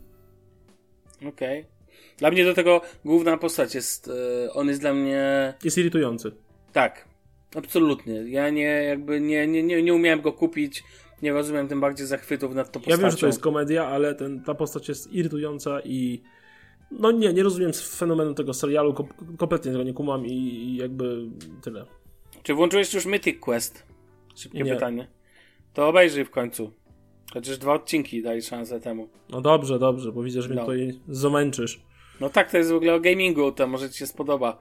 Okej. Okay. Dla mnie do tego główna postać jest, yy, on jest dla mnie... Jest irytujący. Tak, absolutnie. Ja nie, jakby nie, nie, nie, nie umiałem go kupić, nie rozumiem tym bardziej zachwytów nad tą postacią. Ja wiem, że to jest komedia, ale ten, ta postać jest irytująca i no nie, nie rozumiem fenomenu tego serialu, kompletnie tego nie kumam i, i jakby tyle. Czy włączyłeś już Mythic Quest? Szybkie nie. pytanie. To obejrzyj w końcu. Chociaż dwa odcinki daj szansę temu. No dobrze, dobrze, bo widzę, że no. mnie tutaj zamęczysz. No tak, to jest w ogóle o gamingu, to może ci się spodoba.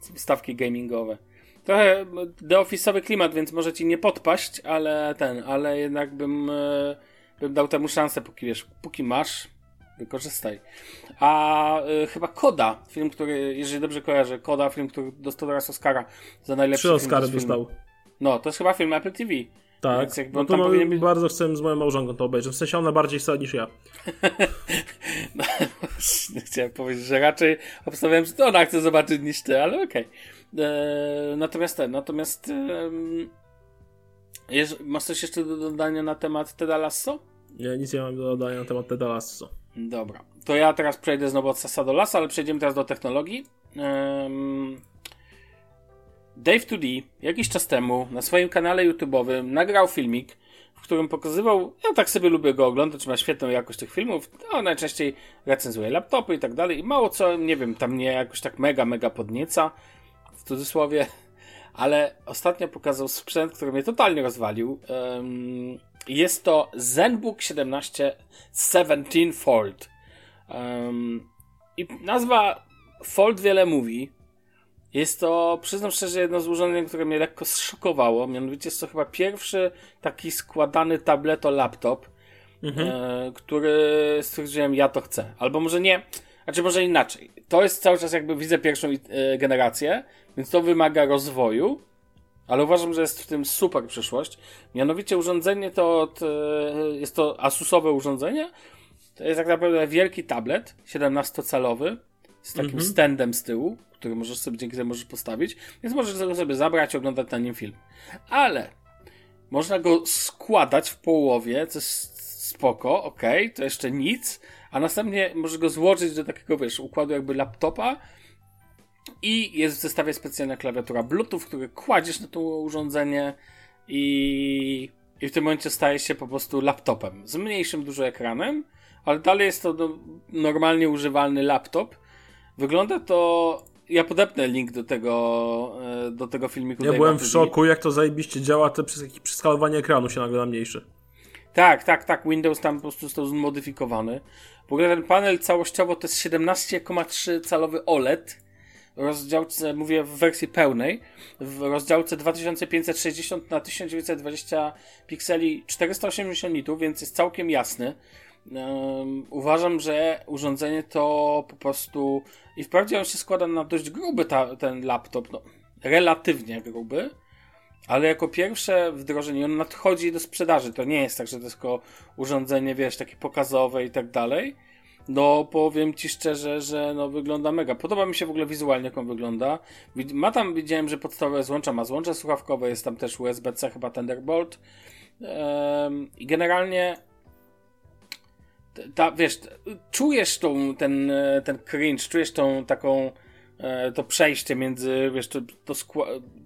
Stawki gamingowe. Trochę The Office'owy klimat, więc może ci nie podpaść, ale ten, ale jednak bym, e, bym dał temu szansę, póki wiesz, póki masz, wykorzystaj. A y, chyba Koda, film, który, jeżeli dobrze kojarzę, Koda, film, który dostał teraz Oscara za najlepszy Trzy Oscary dostał. No, to jest chyba film Apple TV. Tak, Więc jakby no to być... bardzo chcę z moją małżonką to obejrzeć. W sensie ona bardziej chce niż ja. no, [laughs] [laughs] chciałem powiedzieć, że raczej obstawiałem, że to ona chce zobaczyć niż ty, ale okej. Okay. E, natomiast ten, natomiast e, masz coś jeszcze do dodania na temat Teda Lasso? Nie, nic nie mam do dodania na temat Teda Lasso. Dobra. To ja teraz przejdę znowu od sasa do lasa, ale przejdziemy teraz do technologii. Dave 2D jakiś czas temu na swoim kanale YouTube'owym nagrał filmik, którym pokazywał, ja tak sobie lubię go oglądać, ma świetną jakość tych filmów, no najczęściej recenzuje laptopy i tak dalej i mało co, nie wiem, tam mnie jakoś tak mega, mega podnieca, w cudzysłowie, [laughs] ale ostatnio pokazał sprzęt, który mnie totalnie rozwalił. Jest to ZenBook 17 17 Fold. I nazwa Fold wiele mówi. Jest to, przyznam szczerze, jedno z urządzeń, które mnie lekko zszokowało. Mianowicie jest to chyba pierwszy taki składany tableto laptop, mhm. e, który stwierdziłem, ja to chcę. Albo może nie, znaczy może inaczej. To jest cały czas jakby widzę pierwszą e, generację, więc to wymaga rozwoju. Ale uważam, że jest w tym super przyszłość. Mianowicie urządzenie to od, e, jest to Asusowe urządzenie. To jest tak naprawdę wielki tablet 17-calowy z takim mhm. standem z tyłu, który możesz sobie dzięki temu możesz postawić, więc możesz go sobie zabrać i oglądać na nim film. Ale można go składać w połowie, co jest spoko, ok, to jeszcze nic, a następnie możesz go złożyć do takiego, wiesz, układu jakby laptopa i jest w zestawie specjalna klawiatura Bluetooth, który kładziesz na to urządzenie i, i w tym momencie staje się po prostu laptopem z mniejszym dużo ekranem, ale dalej jest to no, normalnie używalny laptop. Wygląda to ja podepnę link do tego, e, do tego filmiku. Ja byłem w szoku, jak to zajebiście działa, to przez jakieś przeskalowanie ekranu się nagle na mniejszy. Tak, tak, tak. Windows tam po prostu został zmodyfikowany. W ogóle ten panel całościowo to jest 17,3 calowy OLED rozdziałce, mówię w wersji pełnej, w rozdziałce 2560 na 1920 pikseli 480 nitów, więc jest całkiem jasny. Uważam, że urządzenie to po prostu i wprawdzie on się składa na dość gruby ta, ten laptop, no, relatywnie gruby, ale jako pierwsze wdrożenie on nadchodzi do sprzedaży. To nie jest tak, że to jest tylko urządzenie, wiesz, takie pokazowe i tak dalej no, powiem ci szczerze, że no, wygląda mega. Podoba mi się w ogóle wizualnie, jak on wygląda. Ma tam, widziałem, że podstawowe złącza ma złącze słuchawkowe, jest tam też USB-C, chyba Thunderbolt. I generalnie ta, wiesz, czujesz tą, ten, ten cringe, czujesz tą taką e, to przejście między, wiesz, to, to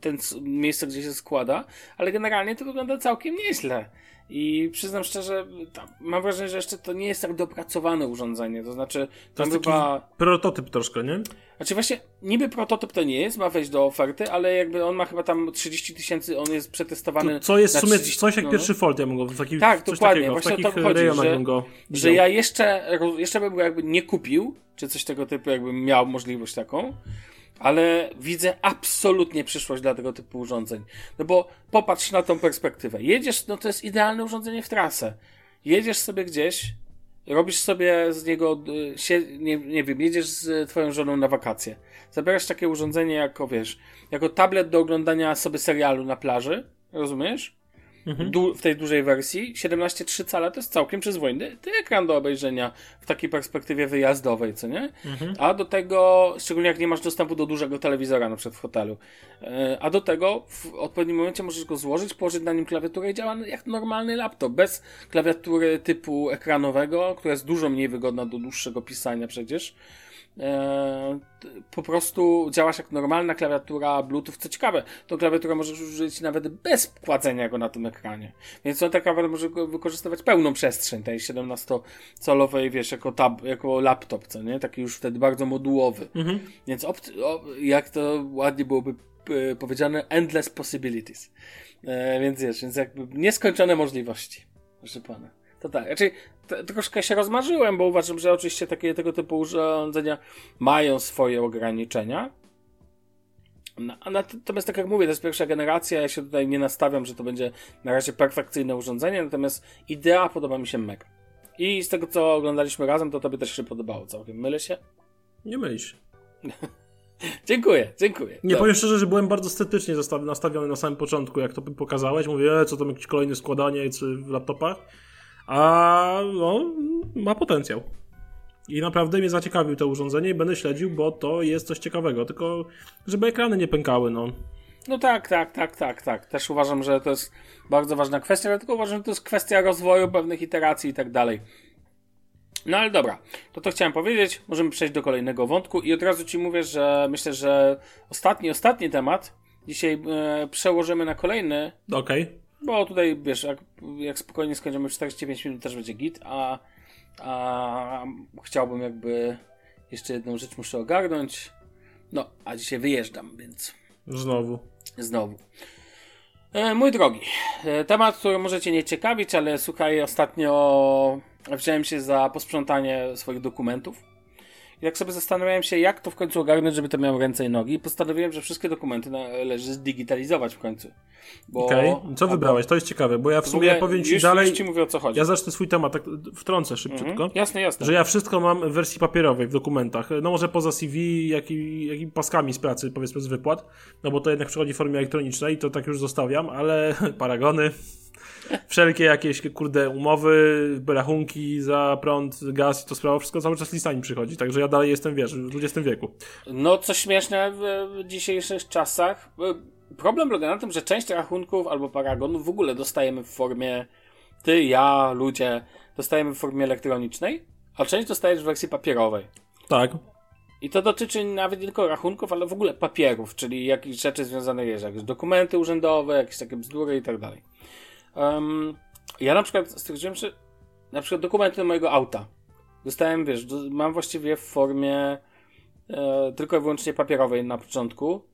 ten miejsce, gdzie się składa, ale generalnie to wygląda całkiem nieźle. I przyznam szczerze, mam wrażenie, że jeszcze to nie jest tak dopracowane urządzenie. To znaczy, to jest chyba. prototyp troszkę, nie? Znaczy, właśnie, niby prototyp to nie jest, ma wejść do oferty, ale jakby on ma chyba tam 30 tysięcy, on jest przetestowany. To co jest w sumie 30, coś jak no, pierwszy Fold, ja mogę w takich, Tak, dokładnie. Takiego, właśnie w takich to chodzi, że, że ja jeszcze, jeszcze bym go jakby nie kupił, czy coś tego typu, jakbym miał możliwość taką ale widzę absolutnie przyszłość dla tego typu urządzeń. No bo popatrz na tą perspektywę. Jedziesz, no to jest idealne urządzenie w trasę. Jedziesz sobie gdzieś, robisz sobie z niego, nie, nie wiem, jedziesz z twoją żoną na wakacje. Zabierasz takie urządzenie jako, wiesz, jako tablet do oglądania sobie serialu na plaży, rozumiesz? Mhm. Du w tej dużej wersji 17,3 cala to jest całkiem przyzwoity ekran do obejrzenia w takiej perspektywie wyjazdowej, co nie? Mhm. A do tego, szczególnie jak nie masz dostępu do dużego telewizora na przykład w hotelu, e, a do tego w odpowiednim momencie możesz go złożyć, położyć na nim klawiaturę i działa jak normalny laptop, bez klawiatury typu ekranowego, która jest dużo mniej wygodna do dłuższego pisania przecież. E, po prostu działasz jak normalna klawiatura Bluetooth. Co ciekawe, tą klawiaturę możesz użyć nawet bez kładzenia go na tym ekranie. Więc on tak naprawdę może wykorzystywać pełną przestrzeń tej 17-calowej, wiesz, jako, tab, jako laptop, co nie? Taki już wtedy bardzo modułowy. Mhm. Więc jak to ładnie byłoby e, powiedziane, endless possibilities. E, więc wiesz, więc jakby nieskończone możliwości. Proszę pana. To tak, raczej troszkę się rozmarzyłem, bo uważam, że oczywiście takie tego typu urządzenia mają swoje ograniczenia. No, natomiast tak jak mówię, to jest pierwsza generacja, ja się tutaj nie nastawiam, że to będzie na razie perfekcyjne urządzenie, natomiast idea podoba mi się mega. I z tego, co oglądaliśmy razem, to tobie też się podobało całkiem. Mylę się? Nie mylisz. [laughs] dziękuję, dziękuję. Nie, powiem szczerze, że byłem bardzo estetycznie nastawiony na samym początku, jak to pokazałeś. Mówię, e, co tam jakieś kolejne składanie czy w laptopach a no, ma potencjał. I naprawdę mnie zaciekawił to urządzenie i będę śledził, bo to jest coś ciekawego. Tylko, żeby ekrany nie pękały, no. No tak, tak, tak, tak, tak. Też uważam, że to jest bardzo ważna kwestia, ale tylko uważam, że to jest kwestia rozwoju pewnych iteracji i tak dalej. No ale dobra, to to chciałem powiedzieć. Możemy przejść do kolejnego wątku i od razu Ci mówię, że myślę, że ostatni, ostatni temat dzisiaj e, przełożymy na kolejny. Okej. Okay. Bo tutaj, wiesz, jak, jak spokojnie skończymy 45 minut, też będzie git, a, a chciałbym jakby jeszcze jedną rzecz muszę ogarnąć. No, a dzisiaj wyjeżdżam, więc... Znowu. Znowu. E, mój drogi, e, temat, który możecie nie ciekawić, ale słuchaj, ostatnio wziąłem się za posprzątanie swoich dokumentów jak sobie zastanawiałem się, jak to w końcu ogarnąć, żeby to miało ręce i nogi, postanowiłem, że wszystkie dokumenty należy zdigitalizować w końcu. Okej, okay. co wybrałeś? To jest ciekawe, bo ja w sumie w powiem ci już, dalej. Już ci mówię o co chodzi. Ja zacznę swój temat, tak wtrącę szybciutko. Mhm. Jasne, jasne. Że ja wszystko mam w wersji papierowej w dokumentach. No może poza CV, jak i, jak i paskami z pracy, powiedzmy z wypłat, no bo to jednak przychodzi w formie elektronicznej, to tak już zostawiam, ale [laughs] paragony wszelkie jakieś, kurde, umowy, rachunki za prąd, gaz i to sprawa, wszystko cały czas listami przychodzi, także ja dalej jestem, wiesz, w XX wieku. No, co śmieszne w dzisiejszych czasach, problem polega na tym, że część rachunków albo paragonów w ogóle dostajemy w formie, ty, ja, ludzie, dostajemy w formie elektronicznej, a część dostajesz w wersji papierowej. Tak. I to dotyczy nawet nie tylko rachunków, ale w ogóle papierów, czyli jakichś rzeczy związanych, wiesz, jakieś dokumenty urzędowe, jakieś takie bzdury i tak dalej. Um, ja na przykład stwierdziłem, że na przykład dokumenty do mojego auta. Dostałem, wiesz, do, mam właściwie w formie e, tylko i wyłącznie papierowej na początku,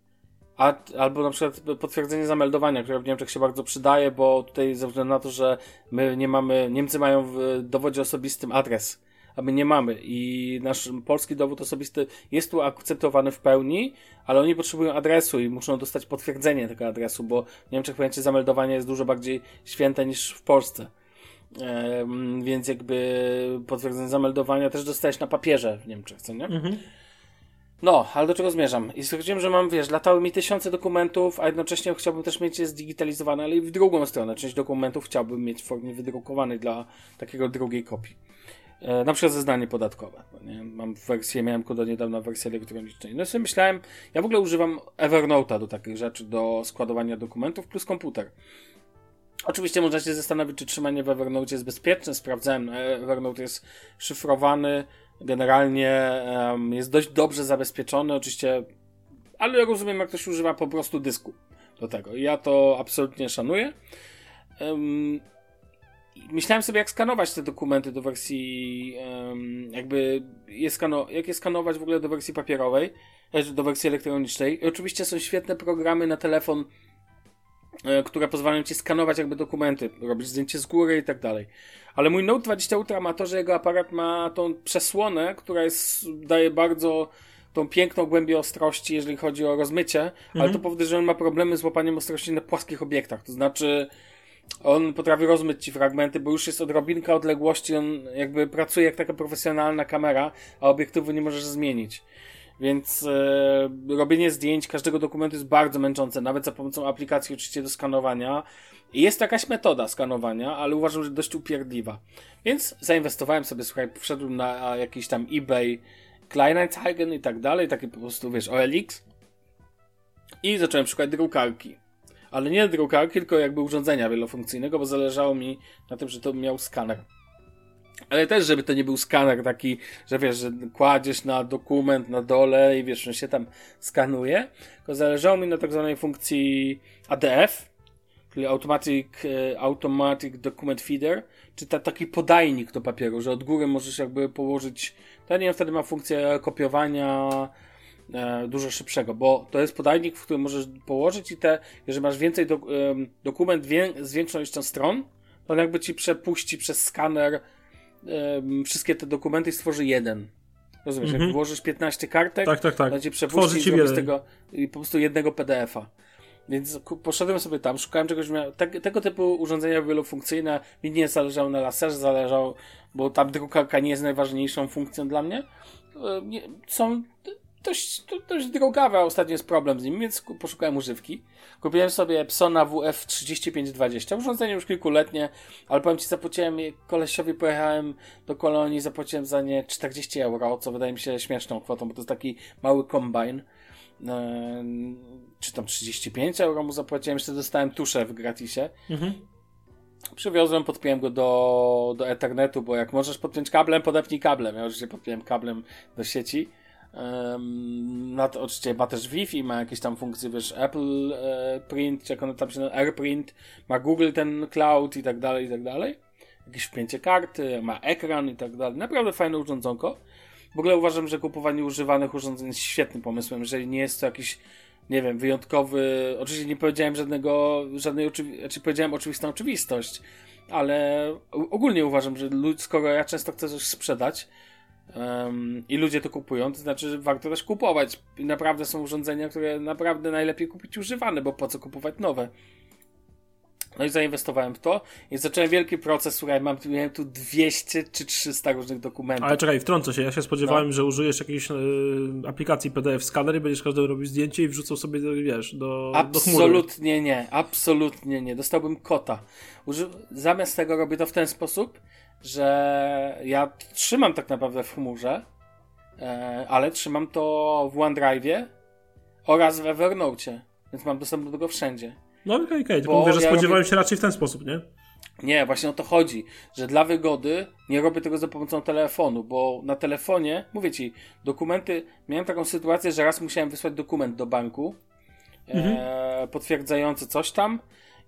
a, albo na przykład potwierdzenie zameldowania, które w Niemczech się bardzo przydaje, bo tutaj ze względu na to, że my nie mamy, Niemcy mają w dowodzie osobistym adres a my nie mamy. I nasz polski dowód osobisty jest tu akceptowany w pełni, ale oni potrzebują adresu i muszą dostać potwierdzenie tego adresu, bo w Niemczech pojęcie zameldowania jest dużo bardziej święte niż w Polsce. Ehm, więc jakby potwierdzenie zameldowania też dostajesz na papierze w Niemczech, co nie? Mhm. No, ale do czego zmierzam? I stwierdziłem, że mam, wiesz, latały mi tysiące dokumentów, a jednocześnie chciałbym też mieć je zdigitalizowane, ale i w drugą stronę. Część dokumentów chciałbym mieć w formie wydrukowanej dla takiego drugiej kopii. E, na przykład zeznanie podatkowe. Nie? Mam wersję, miałem do niedawna wersję elektronicznej. No sobie myślałem, ja w ogóle używam Evernote'a do takich rzeczy, do składowania dokumentów plus komputer. Oczywiście można się zastanowić, czy trzymanie w Evernote jest bezpieczne. Sprawdzałem, no, Evernote jest szyfrowany, generalnie um, jest dość dobrze zabezpieczony, oczywiście, ale rozumiem, jak ktoś używa po prostu dysku do tego. Ja to absolutnie szanuję. Um, myślałem sobie, jak skanować te dokumenty do wersji, jakby je skano jak je skanować w ogóle do wersji papierowej, do wersji elektronicznej. I oczywiście są świetne programy na telefon, e, które pozwalają ci skanować jakby dokumenty, robić zdjęcie z góry i tak dalej. Ale mój Note 20 Ultra ma to, że jego aparat ma tą przesłonę, która jest, daje bardzo tą piękną głębię ostrości, jeżeli chodzi o rozmycie, ale Mhm. to powoduje, że on ma problemy z łapaniem ostrości na płaskich obiektach. To znaczy, on potrafi rozmyć ci fragmenty, bo już jest odrobinka odległości, on jakby pracuje jak taka profesjonalna kamera, a obiektywu nie możesz zmienić. Więc e, robienie zdjęć każdego dokumentu jest bardzo męczące, nawet za pomocą aplikacji oczywiście do skanowania. I jest jakaś metoda skanowania, ale uważam, że dość upierdliwa. Więc zainwestowałem sobie, słuchaj, wszedłem na jakiś tam eBay, Kleinanzeigen i tak dalej, takie po prostu, wiesz, OLX i zacząłem szukać drukarki. Ale nie drukarki, tylko jakby urządzenia wielofunkcyjnego, bo zależało mi na tym, że to miał skaner. Ale też, żeby to nie był skaner taki, że wiesz, że kładziesz na dokument na dole i wiesz, on się tam skanuje, tylko zależało mi na tak zwanej funkcji ADF, czyli Automatic, e, Automatic Document Feeder, czy ta, taki podajnik do papieru, że od góry możesz jakby położyć, nie wiem, wtedy ma funkcję kopiowania dużo szybszego, bo to jest podajnik, w którym możesz położyć i te, jeżeli masz więcej do, dokument wię, z większą ilością stron, to on jakby ci przepuści przez skaner wszystkie te dokumenty i stworzy jeden. Rozumiesz, Mhm. jak włożysz 15 kartek, Tak, tak, tak. to ci przepuści ci z tego i po prostu jednego PDF-a. Więc poszedłem sobie tam, szukałem czegoś, te, tego typu urządzenia wielofunkcyjne mi nie zależało na laserze, zależało, bo tam drukarka nie jest najważniejszą funkcją dla mnie. E, są dość, do- dość drogawe, a ostatnio jest problem z nimi, więc poszukałem używki. Kupiłem sobie Epsona WF3520, urządzenie już kilkuletnie, ale powiem Ci, zapłaciłem, kolesiowi pojechałem do kolonii, zapłaciłem za nie 40 euro, co wydaje mi się śmieszną kwotą, bo to jest taki mały kombajn. E, czy tam 35 euro mu zapłaciłem, jeszcze dostałem tuszę w gratisie. Mhm. Przywiozłem, podpiąłem go do, do Ethernetu, bo jak możesz podpiąć kablem, podepnij kablem. Ja oczywiście podpiąłem kablem do sieci. Na to, oczywiście ma też Wi-Fi, ma jakieś tam funkcje, wiesz, Apple e, Print, czy jak ono tam się nazywa, AirPrint, ma Google ten cloud i tak dalej, i tak dalej. Jakieś wpięcie karty, ma ekran i tak dalej. Naprawdę fajne urządzonko. W ogóle uważam, że kupowanie używanych urządzeń jest świetnym pomysłem, jeżeli nie jest to jakiś nie wiem, wyjątkowy. Oczywiście nie powiedziałem żadnego, żadnej oczywi- znaczy powiedziałem oczywistą oczywistość, ale ogólnie uważam, że skoro ja często chcę coś sprzedać em, i ludzie to kupują, to znaczy, że warto też kupować. Naprawdę są urządzenia, które naprawdę najlepiej kupić używane, bo po co kupować nowe. No i zainwestowałem w to i zacząłem wielki proces, słuchaj, mam, miałem tu 200 czy 300 różnych dokumentów. Ale czekaj, wtrącę się. Ja się spodziewałem, No. że użyjesz jakiejś e, aplikacji PDF skaner i będziesz każdemu robił zdjęcie i wrzucał sobie, wiesz, do, do chmury. Absolutnie nie, absolutnie nie. Dostałbym kota. Uży... Zamiast tego robię to w ten sposób, że ja trzymam tak naprawdę w chmurze, e, ale trzymam to w OneDrive'ie oraz w Evernote, więc mam dostęp do tego wszędzie. No okej, okej, tylko Bo mówię, że ja spodziewałem robię- się raczej w ten sposób, nie? Nie, właśnie o to chodzi, że dla wygody nie robię tego za pomocą telefonu, bo na telefonie, mówię ci, dokumenty, miałem taką sytuację, że raz musiałem wysłać dokument do banku e, potwierdzający coś tam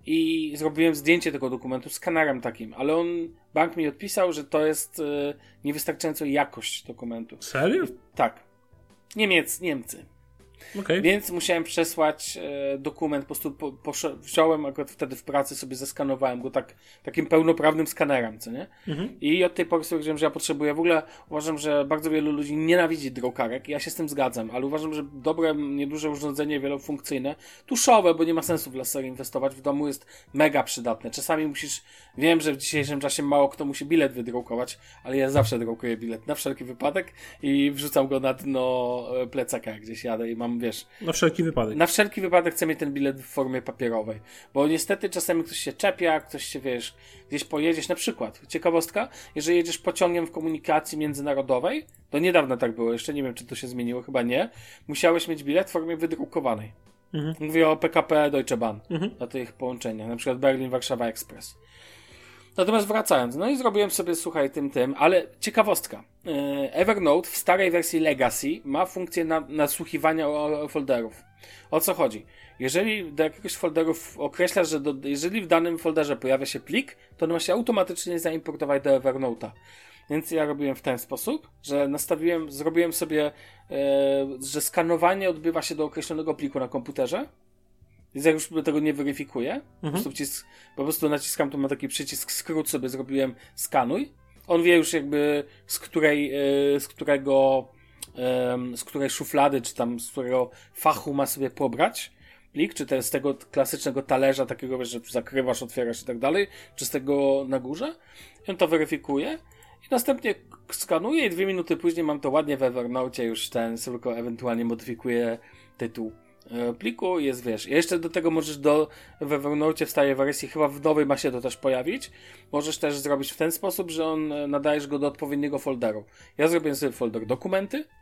i zrobiłem zdjęcie tego dokumentu skanerem takim, ale on, bank mi odpisał, że to jest e, niewystarczająca jakość dokumentu. Serio? Tak. Niemiec, Niemcy. Okej. Więc musiałem przesłać e, dokument, po prostu po, wziąłem akurat wtedy w pracy, sobie zeskanowałem go tak, takim pełnoprawnym skanerem, co nie? Mhm. I od tej pory stwierdziłem, że ja potrzebuję, w ogóle uważam, że bardzo wielu ludzi nienawidzi drukarek, ja się z tym zgadzam, ale uważam, że dobre, nieduże urządzenie wielofunkcyjne, tuszowe, bo nie ma sensu w lasery inwestować, w domu jest mega przydatne. Czasami musisz, wiem, że w dzisiejszym czasie mało kto musi bilet wydrukować, ale ja zawsze drukuję bilet na wszelki wypadek i wrzucam go na dno e, plecaka, jak gdzieś jadę i mam, wiesz, Na wszelki wypadek. na wszelki wypadek chcę mieć ten bilet w formie papierowej. Bo niestety czasami ktoś się czepia, ktoś się, wiesz, gdzieś pojedziesz. Na przykład, ciekawostka, jeżeli jedziesz pociągiem w komunikacji międzynarodowej, to niedawno tak było, jeszcze nie wiem, czy to się zmieniło, chyba nie, musiałeś mieć bilet w formie wydrukowanej. Mhm. Mówię o PKP Deutsche Bahn, Mhm. na tych połączeniach, na przykład Berlin-Warszawa Express. Natomiast wracając, no i zrobiłem sobie, słuchaj, tym, tym, ale ciekawostka. Yy, Evernote w starej wersji Legacy ma funkcję na, nasłuchiwania folderów. O co chodzi? Jeżeli do jakiegoś folderu w- określasz, że do, jeżeli w danym folderze pojawia się plik, to on ma się automatycznie zaimportować do Evernote'a. Więc ja robiłem w ten sposób, że nastawiłem, zrobiłem sobie, e, że skanowanie odbywa się do określonego pliku na komputerze. Więc jak już tego nie weryfikuję, po, prostu wcisk, po prostu naciskam, tu ma taki przycisk skrót sobie zrobiłem skanuj. On wie już jakby z której, e, z którego z której szuflady, czy tam z którego fachu ma sobie pobrać plik, czy te, z tego klasycznego talerza, takiego, wiesz, że zakrywasz, otwierasz i tak dalej, czy z tego na górze. I on to weryfikuje i następnie skanuję i dwie minuty później mam to ładnie w Evernote, już ten, tylko ewentualnie modyfikuję tytuł pliku jest, wiesz, jeszcze do tego możesz do, w Evernote wstaje wersji, chyba w nowej ma się to też pojawić, możesz też zrobić w ten sposób, że on e, nadajesz go do odpowiedniego folderu. Ja zrobię sobie folder dokumenty, E,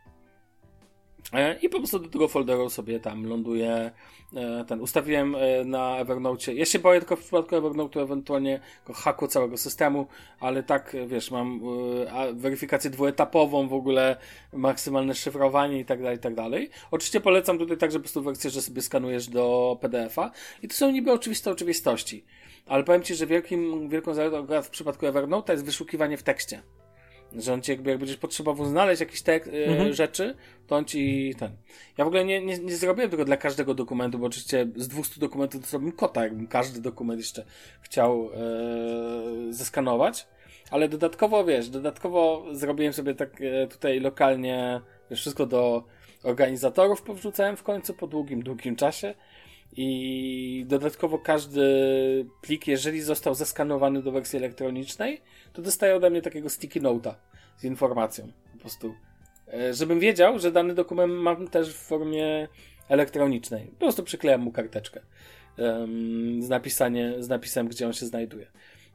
I po prostu do tego folderu sobie tam ląduje e, ten. Ustawiłem e, na Evernote. Ja się boję tylko w przypadku Evernote ewentualnie haku całego systemu, ale tak wiesz, mam weryfikację dwuetapową, w ogóle maksymalne szyfrowanie i tak dalej, i tak dalej. Oczywiście polecam tutaj także po prostu wersję, że sobie skanujesz do PDF-a i to są niby oczywiste oczywistości. Ale powiem Ci, że wielkim, wielką zaletą w przypadku Evernote jest wyszukiwanie w tekście że on ci jakby, jak będziesz potrzebował znaleźć jakieś te e, mhm. rzeczy, to on ci ten. Ja w ogóle nie, nie, nie zrobiłem tego dla każdego dokumentu, bo oczywiście z 200 dokumentów to zrobiłem kota, jakbym każdy dokument jeszcze chciał e, zeskanować. Ale dodatkowo, wiesz, dodatkowo zrobiłem sobie tak e, tutaj lokalnie, wiesz, wszystko do organizatorów powrzucałem w końcu po długim, długim czasie. I dodatkowo każdy plik, jeżeli został zeskanowany do wersji elektronicznej, to dostaje ode mnie takiego sticky note'a z informacją. Po prostu, e, żebym wiedział, że dany dokument mam też w formie elektronicznej. Po prostu przyklejam mu karteczkę z, napisanie, z napisem, gdzie on się znajduje.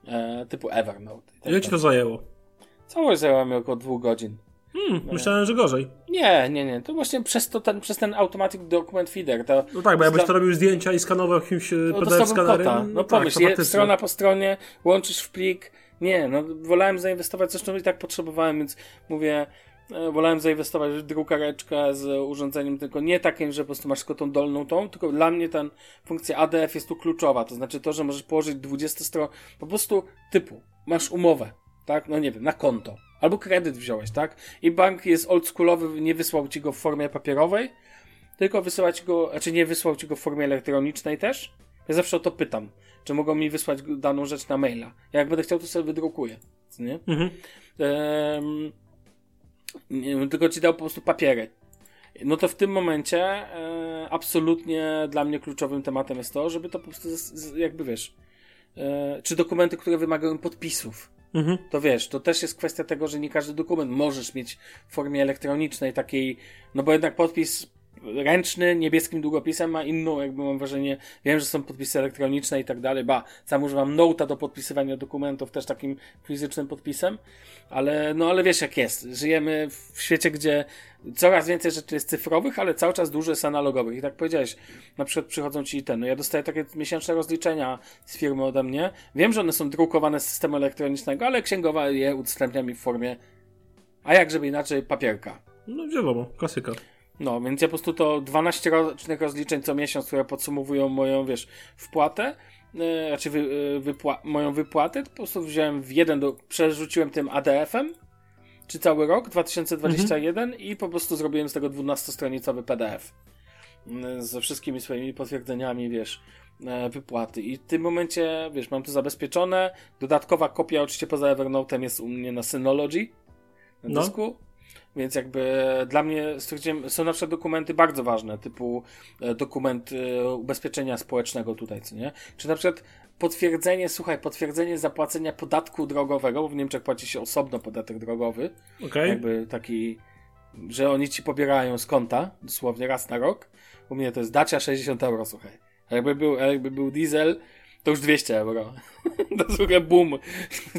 E, typu Evernote. Tak Ile ci to zajęło? Całość zajęło mi około dwóch godzin. Hmm, myślałem, że gorzej. Nie, nie, nie. To właśnie przez, to ten, przez ten Automatic Document Feeder. To no tak, bo jakbyś to robił zdjęcia i skanował jakimś e, no, PDF skanerem. No, no tak, pomyśl, je, strona po stronie, łączysz w plik. Nie, no wolałem zainwestować, zresztą i tak potrzebowałem, więc mówię, e, wolałem zainwestować w drukareczkę z urządzeniem, tylko nie takim, że po prostu masz tylko tą dolną tą, tylko dla mnie ta funkcja ADF jest tu kluczowa, to znaczy to, że możesz położyć 20 stron, po prostu typu, masz umowę, tak, no nie wiem, na konto Albo kredyt wziąłeś, tak? I bank jest oldschoolowy, nie wysłał ci go w formie papierowej, tylko wysłał ci go, znaczy nie wysłał ci go w formie elektronicznej też. Ja zawsze o to pytam, czy mogą mi wysłać daną rzecz na maila. Ja jak będę chciał, to sobie wydrukuję, nie? Mhm. Ehm, tylko ci dał po prostu papiery. No to w tym momencie e, absolutnie dla mnie kluczowym tematem jest to, żeby to po prostu jakby wiesz, e, czy dokumenty, które wymagają podpisów, Mhm. To wiesz, to też jest kwestia tego, że nie każdy dokument możesz mieć w formie elektronicznej, takiej, no bo jednak podpis ręczny, niebieskim długopisem ma inną, jakby mam wrażenie, wiem, że są podpisy elektroniczne i tak dalej, ba, sam używam nota do podpisywania dokumentów też takim fizycznym podpisem, ale no ale wiesz jak jest, żyjemy w świecie, gdzie coraz więcej rzeczy jest cyfrowych, ale cały czas dużo jest analogowych i tak powiedziałeś, na przykład przychodzą ci ten, no ja dostaję takie miesięczne rozliczenia z firmy ode mnie, wiem, że one są drukowane z systemu elektronicznego, ale księgowa je udostępnia mi w formie, a jak żeby inaczej, papierka. No wiadomo, klasyka. No, więc ja po prostu to 12 rocznych rozliczeń co miesiąc, które podsumowują moją, wiesz, wpłatę, yy, znaczy wy, yy, wypła moją wypłatę, po prostu wziąłem w jeden, do, przerzuciłem tym ADF-em, czy cały rok 2021 mhm. i po prostu zrobiłem z tego 12-stronicowy PDF yy, ze wszystkimi swoimi potwierdzeniami, wiesz, yy, wypłaty. I w tym momencie, wiesz, mam to zabezpieczone. Dodatkowa kopia, oczywiście poza Evernote'em, jest u mnie na Synology na no. dysku. Więc jakby dla mnie stwierdziłem, są na przykład dokumenty bardzo ważne, typu e, dokument e, ubezpieczenia społecznego tutaj, co nie? Czy na przykład potwierdzenie, słuchaj, potwierdzenie zapłacenia podatku drogowego, bo w Niemczech płaci się osobno podatek drogowy. Okay. Jakby taki, że oni ci pobierają z konta, dosłownie raz na rok. U mnie to jest dacia 60 euro, słuchaj. A jakby był, jakby był diesel, to już 200 euro. [laughs] to jest w ogóle boom.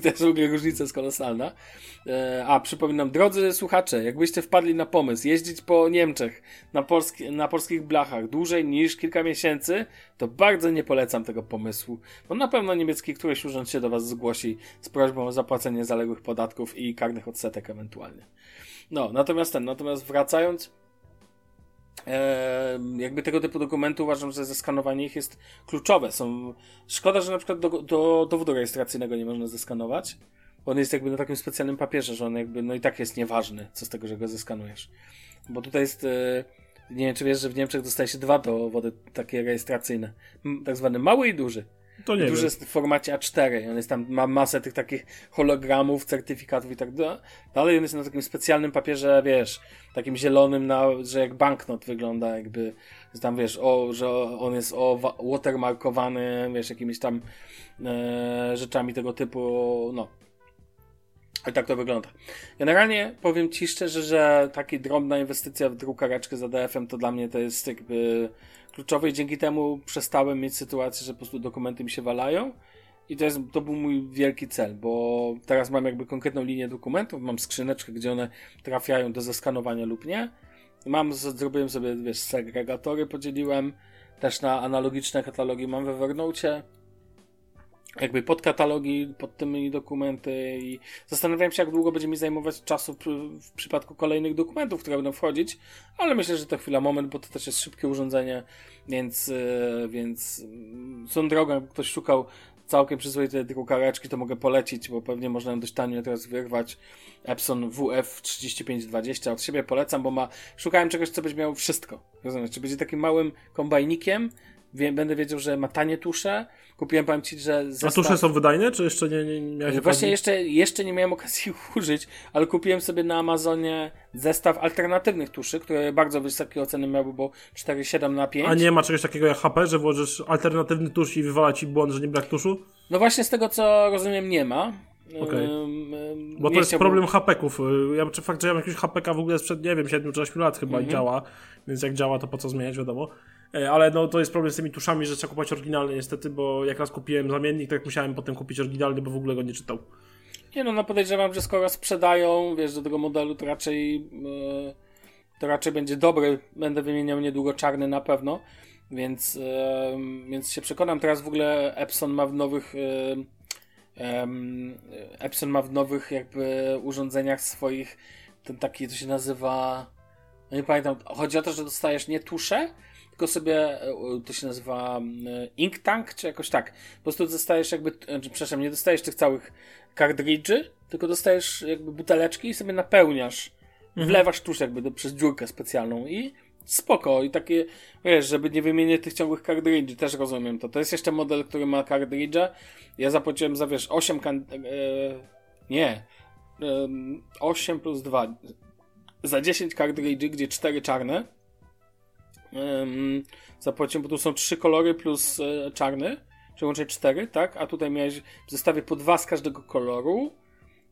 to jest w ogóle różnica jest kolosalna. E, a, przypominam, drodzy słuchacze, jakbyście wpadli na pomysł jeździć po Niemczech na, polski, na polskich blachach dłużej niż kilka miesięcy, to bardzo nie polecam tego pomysłu. Bo na pewno niemiecki któryś urząd się do was zgłosi z prośbą o zapłacenie zaległych podatków i karnych odsetek ewentualnie. No, natomiast ten, natomiast wracając, jakby tego typu dokumenty uważam, że zeskanowanie ich jest kluczowe. Są... Szkoda, że na przykład do, do dowodu rejestracyjnego nie można zeskanować, bo on jest jakby na takim specjalnym papierze, że on jakby, no i tak jest nieważny, co z tego, że go zeskanujesz. Bo tutaj jest, e, nie wiem czy wiesz, że w Niemczech dostaje się dwa dowody takie rejestracyjne, tak zwany mały i duży. To nie Duży jest w formacie A4. On jest tam, ma masę tych takich hologramów, certyfikatów i tak da- dalej. On jest na takim specjalnym papierze, wiesz, takim zielonym, na, że jak banknot wygląda, jakby, że tam wiesz, o, że on jest o wa- watermarkowany, wiesz, jakimiś tam e, rzeczami tego typu, no. I tak to wygląda. Generalnie powiem Ci szczerze, że taka drobna inwestycja w drukareczkę z ADF-em to dla mnie to jest jakby kluczowe i dzięki temu przestałem mieć sytuację, że po prostu dokumenty mi się walają i to, jest, to był mój wielki cel, bo teraz mam jakby konkretną linię dokumentów, mam skrzyneczkę, gdzie one trafiają do zeskanowania lub nie. Mam, zrobiłem sobie, wiesz, segregatory, podzieliłem też na analogiczne katalogi mam w Evernote jakby podkatalogi pod tymi dokumenty i zastanawiałem się, jak długo będzie mi zajmować czasu w przypadku kolejnych dokumentów, które będą wchodzić, ale myślę, że to chwila moment, bo to też jest szybkie urządzenie, więc, e, więc mm, są drogą, jakby ktoś szukał całkiem przyzwoitej drukareczki, to mogę polecić, bo pewnie można ją dość tanio teraz wyrwać. Epson WF 3520 od siebie polecam, bo ma, szukałem czegoś, co będzie miało wszystko. Rozumiesz? Czy będzie takim małym kombajnikiem, Będę wiedział, że ma tanie tusze. Kupiłem, powiem ci, że A zestaw... tusze są wydajne, czy jeszcze nie, nie, nie miałeś Właśnie okazji? jeszcze, jeszcze nie miałem okazji ich [laughs] użyć, ale kupiłem sobie na Amazonie zestaw alternatywnych tuszy, które bardzo wysokie oceny miały, bo 4,7 na 5. A nie ma czegoś takiego jak HP, że włożysz alternatywny tusz i wywala ci błąd, że nie brak tuszu? No właśnie z tego co rozumiem nie ma. Ym, Bo to jest chciałbym- problem hapeków. Ja, czy fakt, że ja mam jakiegoś hapeka w ogóle sprzed, nie wiem, 7 czy 8 lat chyba i działa, więc jak działa, to po co zmieniać, wiadomo. E, Ale no to jest problem z tymi tuszami, że trzeba kupować oryginalny niestety, bo jak raz kupiłem zamiennik, tak musiałem potem kupić oryginalny, bo w ogóle go nie czytał. Nie no, no podejrzewam, że skoro sprzedają, wiesz, do tego modelu, to raczej yy, to raczej będzie dobry. Będę wymieniał niedługo czarny na pewno, więc, więc się przekonam. Teraz w ogóle Epson ma w nowych em, Epson ma w nowych jakby urządzeniach swoich ten taki, to się nazywa no nie pamiętam, chodzi o to, że dostajesz nie tusze, tylko sobie, e, to się nazywa e, ink tank, czy jakoś tak. Po prostu dostajesz jakby, e, czy, przepraszam, nie dostajesz tych całych kartridży, tylko dostajesz jakby buteleczki i sobie napełniasz, wlewasz tusz jakby do, przez dziurkę specjalną i spoko. I takie, wiesz, żeby nie wymienić tych ciągłych kartridży, też rozumiem to. To jest jeszcze model, który ma kartridże. Ja zapłaciłem za, wiesz, 8 kan... E, nie. E, 8 plus 2. Za 10 kartridży, gdzie 4 czarne. Zapłaciłem, bo tu są trzy kolory plus e, czarny, czyli łącznie cztery, tak? A tutaj miałeś w zestawie po dwa z każdego koloru,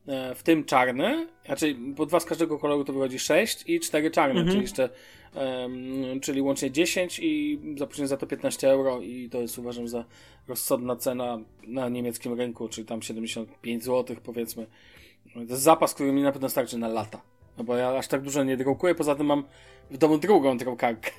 e, w tym czarny, znaczy po dwa z każdego koloru to wychodzi sześć i cztery czarne, czyli jeszcze, em, czyli łącznie 10 i zapłaciłem za to 15 euro i to jest uważam za rozsądna cena na niemieckim rynku, czyli tam 75 zł powiedzmy. To jest zapas, który mi na pewno starczy na lata. No bo ja aż tak dużo nie drukuję, poza tym mam w domu drugą drukarkę.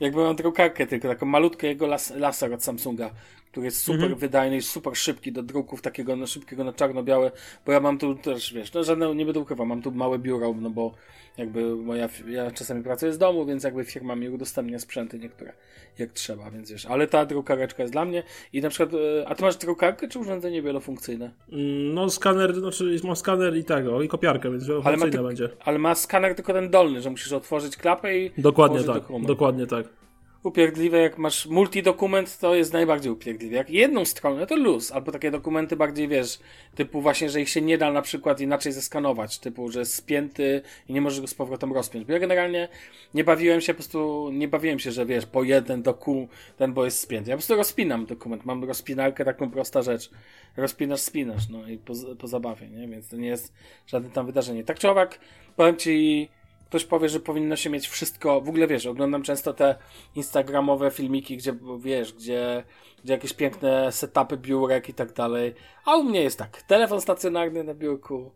Jakby mam drukarkę, tylko taką malutką jego las, laser od Samsunga, który jest super wydajny i super szybki do druków takiego no, szybkiego na czarno-białe, bo ja mam tu też, wiesz, no żadne, nie będę ukrywał, mam tu małe biuro, no bo jakby moja, ja czasami pracuję z domu, więc jakby firma mi udostępnia sprzęty niektóre, jak trzeba, więc wiesz, ale ta drukareczka jest dla mnie i na przykład, e, a ty masz drukarkę czy urządzenie wielofunkcyjne? Mm, No skaner, znaczy mam skaner i tego, i kopiarkę, więc Ale ma, wielofunkcyjne ty, będzie. ale ma skaner tylko ten dolny, że musisz otworzyć klapę i Dokładnie tak, dokładnie tak. Upierdliwe, jak masz multidokument, to jest najbardziej upierdliwe. Jak jedną stronę, to luz, albo takie dokumenty bardziej, wiesz, typu właśnie, że ich się nie da na przykład inaczej zeskanować, typu, że jest spięty i nie możesz go z powrotem rozpiąć. Bo ja generalnie nie bawiłem się, po prostu nie bawiłem się, że wiesz, po jeden doku, ten bo jest spięty. Ja po prostu rozpinam dokument, mam rozpinarkę, taką prosta rzecz. Rozpinasz, spinasz, no i po, po zabawie, nie? Więc to nie jest żadne tam wydarzenie. Tak czy owak, powiem ci, ktoś powie, że powinno się mieć wszystko. W ogóle wiesz, oglądam często te instagramowe filmiki, gdzie wiesz, gdzie, gdzie jakieś piękne setupy biurek i tak dalej. A u mnie jest tak: telefon stacjonarny na biurku.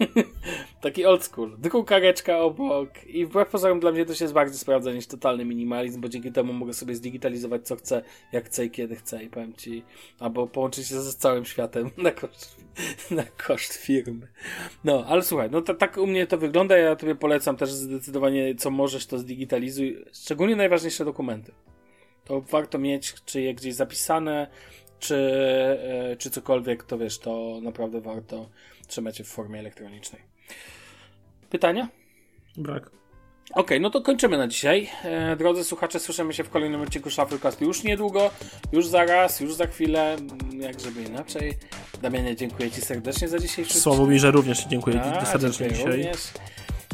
[laughs] Taki old school. Drukareczka obok. I wbrew pozorom dla mnie to się bardziej sprawdza niż totalny minimalizm, bo dzięki temu mogę sobie zdigitalizować co chcę, jak chcę i kiedy chcę. I powiem ci, albo połączyć się z całym światem [laughs] na koszt, na koszt firmy. No, ale słuchaj, no to, tak u mnie to wygląda. Ja tobie polecam też zdecydowanie, co możesz, to zdigitalizuj. Szczególnie najważniejsze dokumenty. To warto mieć, czy je gdzieś zapisane, czy, e, czy cokolwiek, to wiesz, to naprawdę warto trzymać w formie elektronicznej. Pytania? Brak. Okej, no to kończymy na dzisiaj. E, drodzy słuchacze, słyszymy się w kolejnym odcinku Shufflecast już niedługo, już zaraz, już za chwilę, mm, jak żeby inaczej. Damianie, dziękuję Ci serdecznie za dzisiejszy Sławomirze również dziękuję A, serdecznie dziękuję dzisiaj. Również.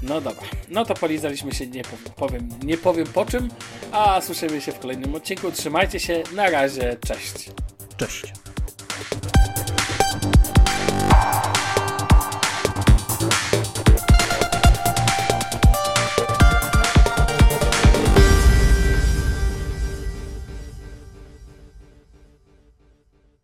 No dobra, no to polizaliśmy się, nie powiem, powiem, nie powiem po czym, a słyszymy się w kolejnym odcinku. Trzymajcie się, na razie, cześć. Cześć.